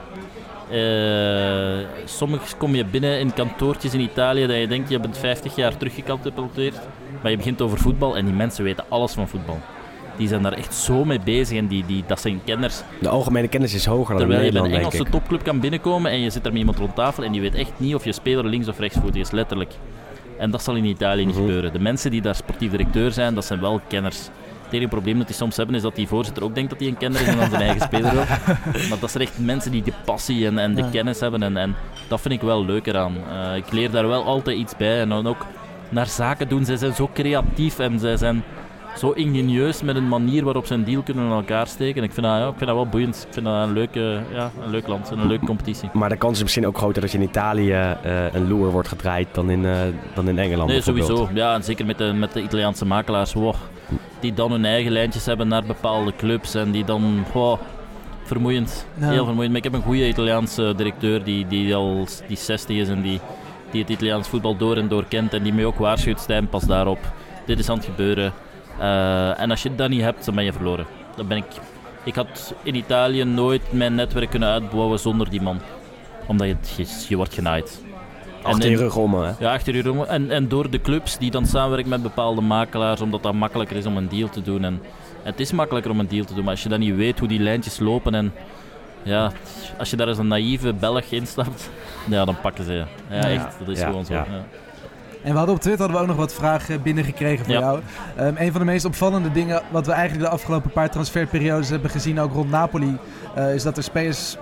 Soms kom je binnen in kantoortjes in Italië dat je denkt je bent 50 jaar teruggecatapulteerd. Maar je begint over voetbal en die mensen weten alles van voetbal. Die zijn daar echt zo mee bezig en die, die, dat zijn kenners.
De algemene kennis is hoger dan in
Terwijl je bij een Engelse topclub kan binnenkomen en je zit er met iemand rond tafel en die weet echt niet of je speler links of rechtsvoetig is, letterlijk. En dat zal in Italië niet
Mhm.
gebeuren. De mensen die daar sportief directeur zijn, dat zijn wel kenners. Het enige probleem dat die soms hebben is dat die voorzitter ook denkt dat hij een kenner is en dan zijn eigen speler ook. <laughs> Maar dat zijn echt mensen die de passie en, en de
Ja.
kennis hebben en, en dat vind ik wel leuk eraan. Eh, ik leer daar wel altijd iets bij en dan ook naar zaken doen. Zij zijn zo creatief en zij zijn zo ingenieus met een manier waarop ze een deal kunnen in elkaar steken. Ik vind dat, ja, ik vind dat wel boeiend. Ik vind dat een, leuke, ja, een leuk land en een leuke competitie.
Maar de kans is misschien ook groter dat je in Italië eh, een loer wordt gedraaid dan in, eh, dan in Engeland
Nee,
bijvoorbeeld.
sowieso. Ja, en zeker met de, met de Italiaanse makelaars. wow, die dan hun eigen lijntjes hebben naar bepaalde clubs. En die dan... wow, vermoeiend.
Ja.
Heel vermoeiend. Maar ik heb een goede Italiaanse directeur die, die al die 60 is en die, die het Italiaans voetbal door en door kent. En die mij ook waarschuwt, Stijn, pas daarop. Dit is aan het gebeuren. Eh, en als je dat niet hebt, dan ben je verloren. Dan ben ik... Ik had in Italië nooit mijn netwerk kunnen uitbouwen zonder die man. Omdat je, je, je wordt genaaid.
Achter je rug om, hè?
ja, achter je rug. En, en door de clubs die dan samenwerken met bepaalde makelaars, omdat dat makkelijker is om een deal te doen. En het is makkelijker om een deal te doen, maar als je dan niet weet hoe die lijntjes lopen en ja, als je daar als een naïeve Belg instapt, <laughs> ja, dan pakken ze je. Ja,
Ja.
echt, dat is
Ja,
gewoon zo.
ja.
ja.
En we hadden op Twitter hadden we ook nog wat vragen binnengekregen voor
Ja.
jou. Ehm, een van de meest opvallende dingen wat we eigenlijk de afgelopen paar transferperiodes hebben gezien, ook rond Napoli, eh, is dat er spelers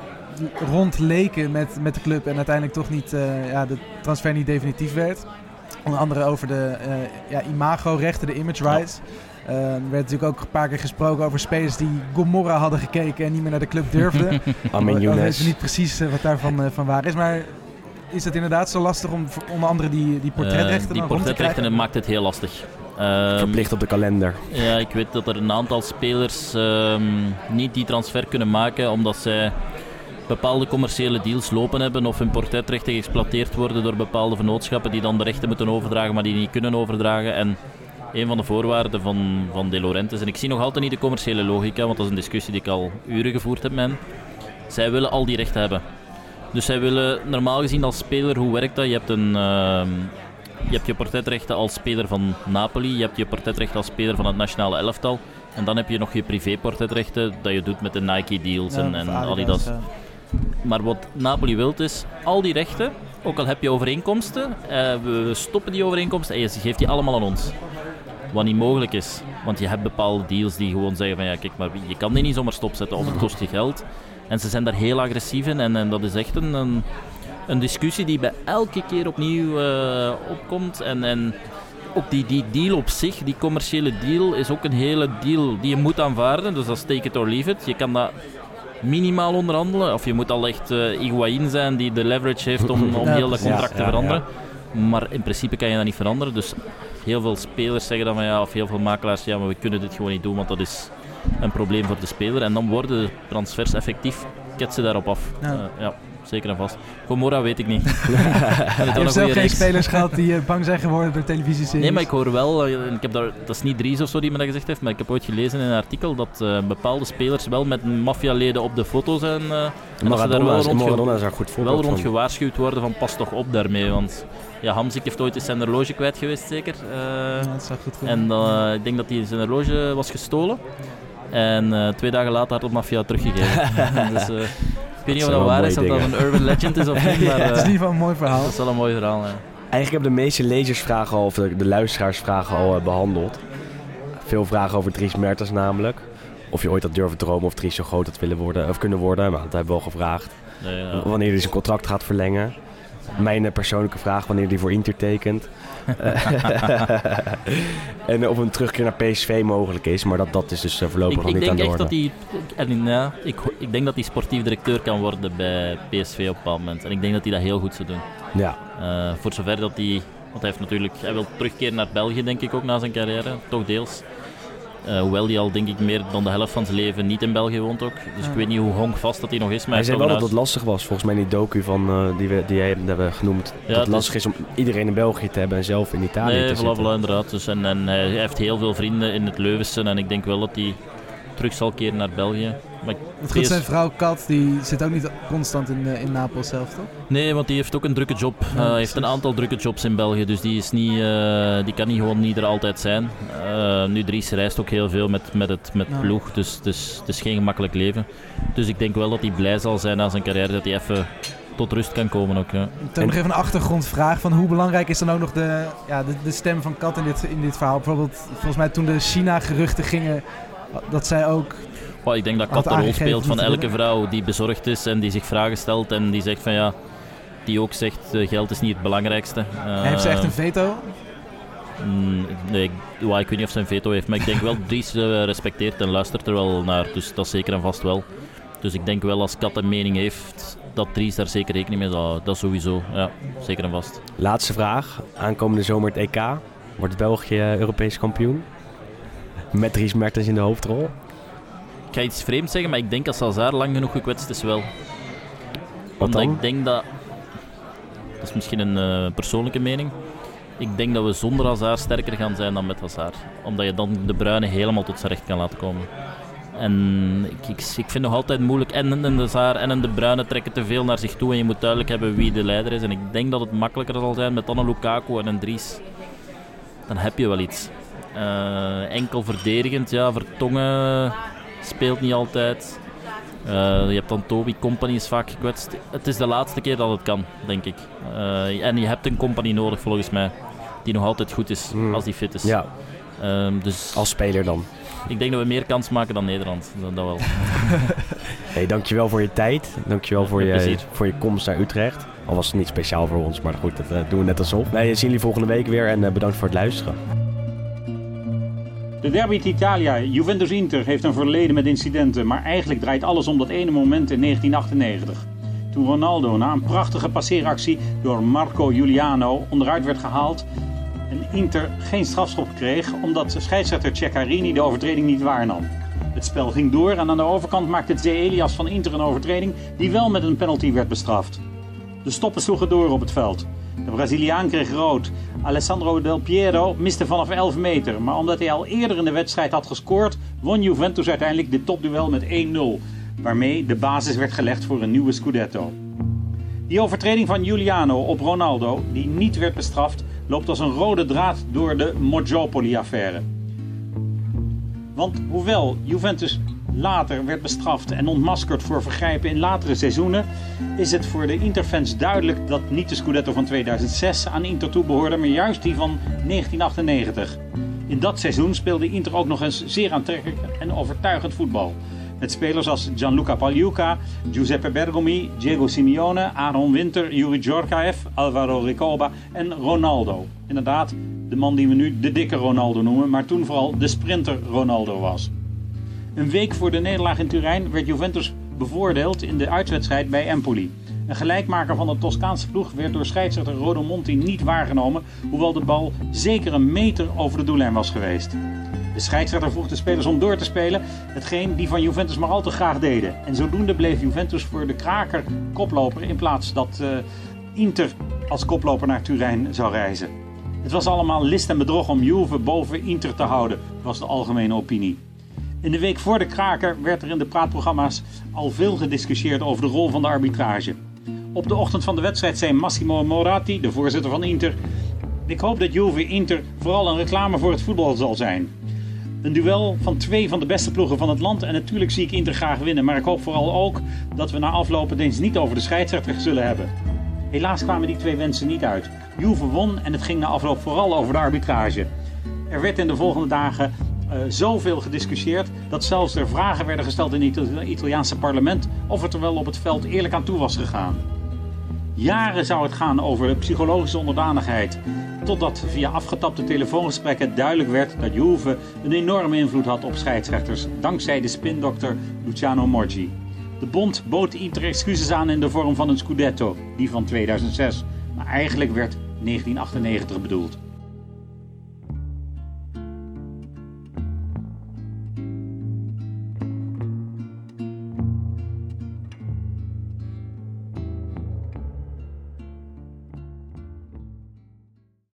rond leken met, met de club en uiteindelijk toch niet, eh, ja, de transfer niet definitief werd. Onder andere over de eh, ja, imago-rechten, de image rights. Eh, er werd natuurlijk ook een paar keer gesproken over spelers die Gomorra hadden gekeken en niet meer naar de club durfden. <laughs>
Amin
We
Younes.
weten niet precies wat daarvan van waar is, maar is het inderdaad zo lastig om onder andere die, die portretrechten
die
dan rond te
portretrechten maakt het heel lastig. Ehm,
Verplicht op de kalender.
Ja, ik weet dat er een aantal spelers ehm, niet die transfer kunnen maken omdat zij bepaalde commerciële deals lopen hebben of hun portretrechten geëxploiteerd worden door bepaalde vennootschappen die dan de rechten moeten overdragen, maar die niet kunnen overdragen. En een van de voorwaarden van, van De Laurentiis, en ik zie nog altijd niet de commerciële logica, want dat is een discussie die ik al uren gevoerd heb met. Zij willen al die rechten hebben. Dus zij willen normaal gezien als speler, hoe werkt dat? Je hebt een, ehm, Je hebt je portretrechten als speler van Napoli, je hebt je portretrechten als speler van het nationale elftal. En dan heb je nog je privéportretrechten dat je doet met de Nike deals en,
Ja,
en Adidas.
ja.
Maar wat Napoli wilt is, al die rechten, ook al heb je overeenkomsten, eh, we stoppen die overeenkomsten en je geeft die allemaal aan ons. Wat niet mogelijk is. Want je hebt bepaalde deals die gewoon zeggen van ja, kijk, maar je kan die niet zomaar stopzetten of het kost je geld. En ze zijn daar heel agressief in en, en dat is echt een, een, een discussie die bij elke keer opnieuw eh, opkomt. En, en ook die, die deal op zich, die commerciële deal, is ook een hele deal die je moet aanvaarden. Dus dat is take it or leave it. Je kan dat minimaal onderhandelen. Of je moet al echt eh Higuain zijn die de leverage heeft om, om heel dat contract te veranderen. Maar in principe kan je dat niet veranderen. Dus heel veel spelers zeggen dan van ja, of heel veel makelaars, ja, maar we kunnen dit gewoon niet doen, want dat is een probleem voor de speler. En dan worden de transfers effectief, ketsen daarop af.
Ja.
Ja zeker en vast. Gomorra weet ik niet. <laughs>
Je hebt zelf geen spelers gehad die eh, bang zijn geworden door televisieseries.
Nee, maar ik hoor wel, eh, ik heb daar, dat is niet Dries of zo die me dat gezegd heeft, maar ik heb ooit gelezen in een artikel dat eh, bepaalde spelers wel met maffialeden op de foto zijn. eh, en dat ze daar wel rond, wel rond gewaarschuwd worden van pas toch op daarmee. Want ja, Hamzik heeft ooit eens zijn horloge kwijt geweest, zeker. Eh,
Ja, dat wel goed goed.
en eh, ik denk dat hij zijn horloge was gestolen. En eh, twee dagen later had het maffia teruggegeven. <laughs> dus, eh, ik weet niet of dat waar is, of
mooie
dat een urban legend is of niet, <laughs> maar
het is
eh,
in ieder geval een mooi verhaal.
dat is wel een mooi verhaal. Ja.
Eigenlijk hebben de meeste lezersvragen al, of de, de luisteraarsvragen al eh, behandeld. Veel vragen over Dries Mertens namelijk. Of je ooit had durven dromen of Dries zo groot had willen worden, of kunnen worden. Maar dat hebben we al gevraagd.
Nee, ja.
Wanneer hij zijn contract gaat verlengen. Mijn persoonlijke vraag, wanneer hij voor Inter tekent. <laughs> en of een terugkeer naar PSV mogelijk is. Maar dat, dat is dus eh, voorlopig
Ik,
nog
ik
niet aan de orde.
dat hij. En, ja, ik, ik denk dat hij sportief directeur kan worden bij PSV op een bepaald moment. En ik denk dat hij dat heel goed zou doen.
Ja,
Eh, voor zover dat hij. Want hij heeft natuurlijk. Hij wil terugkeren naar België, denk ik ook na zijn carrière. Toch deels. Eh, hoewel hij al, denk ik, meer dan de helft van zijn leven niet in België woont ook. Dus ik weet niet hoe honkvast dat hij nog is. Maar
hij zei wel dat
het
lastig was, volgens mij in die docu van, eh, die, we, die jij hebben genoemd. dat
het
lastig is om iedereen in België te hebben en zelf in Italië
Nee,
te
voilà,
zitten.
voilà, inderdaad. Dus en, en hij heeft heel veel vrienden in het Leuvense. En ik denk wel dat hij terug zal keren naar België. Maar
Het goed, zijn vrouw Kat die zit ook niet constant in, eh, in Napels zelf, toch?
Nee, want die heeft ook een drukke job.
Ja,
Eh, Hij heeft een aantal drukke jobs in België, dus die, is niet, eh, die kan niet gewoon niet er altijd zijn. Eh, nu, Dries reist ook heel veel met, met het met
Ja.
ploeg, dus, dus het is geen gemakkelijk leven. Dus ik denk wel dat hij blij zal zijn na zijn carrière, dat hij even tot rust kan komen ook. Ja.
Toen nog even een achtergrondvraag van hoe belangrijk is dan ook nog de, ja, de, de stem van Kat in dit, in dit verhaal? Bijvoorbeeld, volgens mij toen de China-geruchten gingen, dat zij ook...
Maar ik denk dat Kat de rol speelt van elke vrouw die bezorgd is en die zich vragen stelt en die zegt van ja, die ook zegt eh, geld is niet het belangrijkste. Eh,
heeft ze echt een veto?
Mm, nee, ik, ik weet niet of ze een veto heeft, maar ik denk wel <laughs> Dries eh, respecteert en luistert er wel naar. Dus dat zeker en vast wel. Dus ik denk wel als Kat een mening heeft, dat Dries daar zeker rekening mee zal. Dat sowieso, ja, zeker en vast.
Laatste vraag. Aankomende zomer het EK. Wordt België Europees kampioen? Met Dries Mertens in de hoofdrol?
Ik ga iets vreemds zeggen, maar ik denk als Salazar lang genoeg gekwetst is wel. Omdat
dan?
ik denk dat... Dat is misschien een eh, persoonlijke mening. Ik denk dat we zonder Hazard sterker gaan zijn dan met Hazard. Omdat je dan de Bruine helemaal tot zijn recht kan laten komen. En ik, ik, ik vind nog altijd moeilijk. En een Hazard en een De Bruyne trekken te veel naar zich toe. En je moet duidelijk hebben wie de leider is. En ik denk dat het makkelijker zal zijn met dan een Lukaku en een Dries. Dan heb je wel iets. Eh, enkel verdedigend, ja, Vertongen speelt niet altijd. Eh, je hebt dan Toby, Company is vaak gekwetst. Het is de laatste keer dat het kan, denk ik. Eh, en je hebt een Company nodig, volgens mij, die nog altijd goed is,
Hmm.
als die fit is.
Ja,
Ehm, dus
als speler dan.
ik denk dat we meer kans maken dan Nederland. Dat, dat wel. <laughs>
Hey, dankjewel voor je tijd. Dankjewel voor je,
plezier.
voor je komst naar Utrecht. Al was het niet speciaal voor ons, maar goed, dat doen we net alsof. Wij zien jullie volgende week weer en bedankt voor het luisteren.
De derby d'Italia, Juventus-Inter, heeft een verleden met incidenten, maar eigenlijk draait alles om dat ene moment in 1998. Toen Ronaldo na een prachtige passeeractie door Marco Giuliano onderuit werd gehaald en Inter geen strafschop kreeg omdat scheidsrechter Ceccarini de overtreding niet waarnam. Het spel ging door en aan de overkant maakte Zé Elias van Inter een overtreding die wel met een penalty werd bestraft. De stoppen sloegen door op het veld. De Braziliaan kreeg rood. Alessandro Del Piero miste vanaf 11 meter. Maar omdat hij al eerder in de wedstrijd had gescoord, won Juventus uiteindelijk dit topduel met 1-0. Waarmee de basis werd gelegd voor een nieuwe Scudetto. Die overtreding van Giuliano op Ronaldo, die niet werd bestraft, loopt als een rode draad door de Moggiopoli-affaire. Want hoewel Juventus later werd bestraft en ontmaskerd voor vergrijpen in latere seizoenen, is het voor de Interfans duidelijk dat niet de Scudetto van 2006 aan Inter toebehoorde, maar juist die van 1998. In dat seizoen speelde Inter ook nog eens zeer aantrekkelijk en overtuigend voetbal. Met spelers als Gianluca Pagliuca, Giuseppe Bergomi, Diego Simeone, Aaron Winter, Yuri Djorkaeff, Alvaro Ricoba en Ronaldo. Inderdaad, de man die we nu de dikke Ronaldo noemen, maar toen vooral de sprinter Ronaldo was. Een week voor de nederlaag in Turijn werd Juventus bevoordeeld in de uitwedstrijd bij Empoli. Een gelijkmaker van de Toscaanse ploeg werd door scheidsrechter Rodo Monti niet waargenomen, hoewel de bal zeker een meter over de doellijn was geweest. De scheidsrechter vroeg de spelers om door te spelen, hetgeen die van Juventus maar al te graag deden. En zodoende bleef Juventus voor de kraker koploper in plaats dat uh, Inter als koploper naar Turijn zou reizen. Het was allemaal list en bedrog om Juve boven Inter te houden, was de algemene opinie. In de week voor de kraker werd er in de praatprogramma's al veel gediscussieerd over de rol van de arbitrage. Op de ochtend van de wedstrijd zei Massimo Moratti, de voorzitter van Inter... Ik hoop dat Juve Inter vooral een reclame voor het voetbal zal zijn. Een duel van twee van de beste ploegen van het land. En natuurlijk zie ik Inter graag winnen. Maar ik hoop vooral ook dat we na het eens niet over de scheidsrechter zullen hebben. Helaas kwamen die twee wensen niet uit. Juve won en het ging na afloop vooral over de arbitrage. Er werd in de volgende dagen uh, zoveel gediscussieerd dat zelfs er vragen werden gesteld in het Italiaanse parlement of het er wel op het veld eerlijk aan toe was gegaan. Jaren zou het gaan over psychologische onderdanigheid, totdat via afgetapte telefoongesprekken duidelijk werd dat Juve een enorme invloed had op scheidsrechters, dankzij de spindokter Luciano Morgi. De bond bood Inter excuses aan in de vorm van een scudetto, die van 2006, maar eigenlijk werd 1998 bedoeld.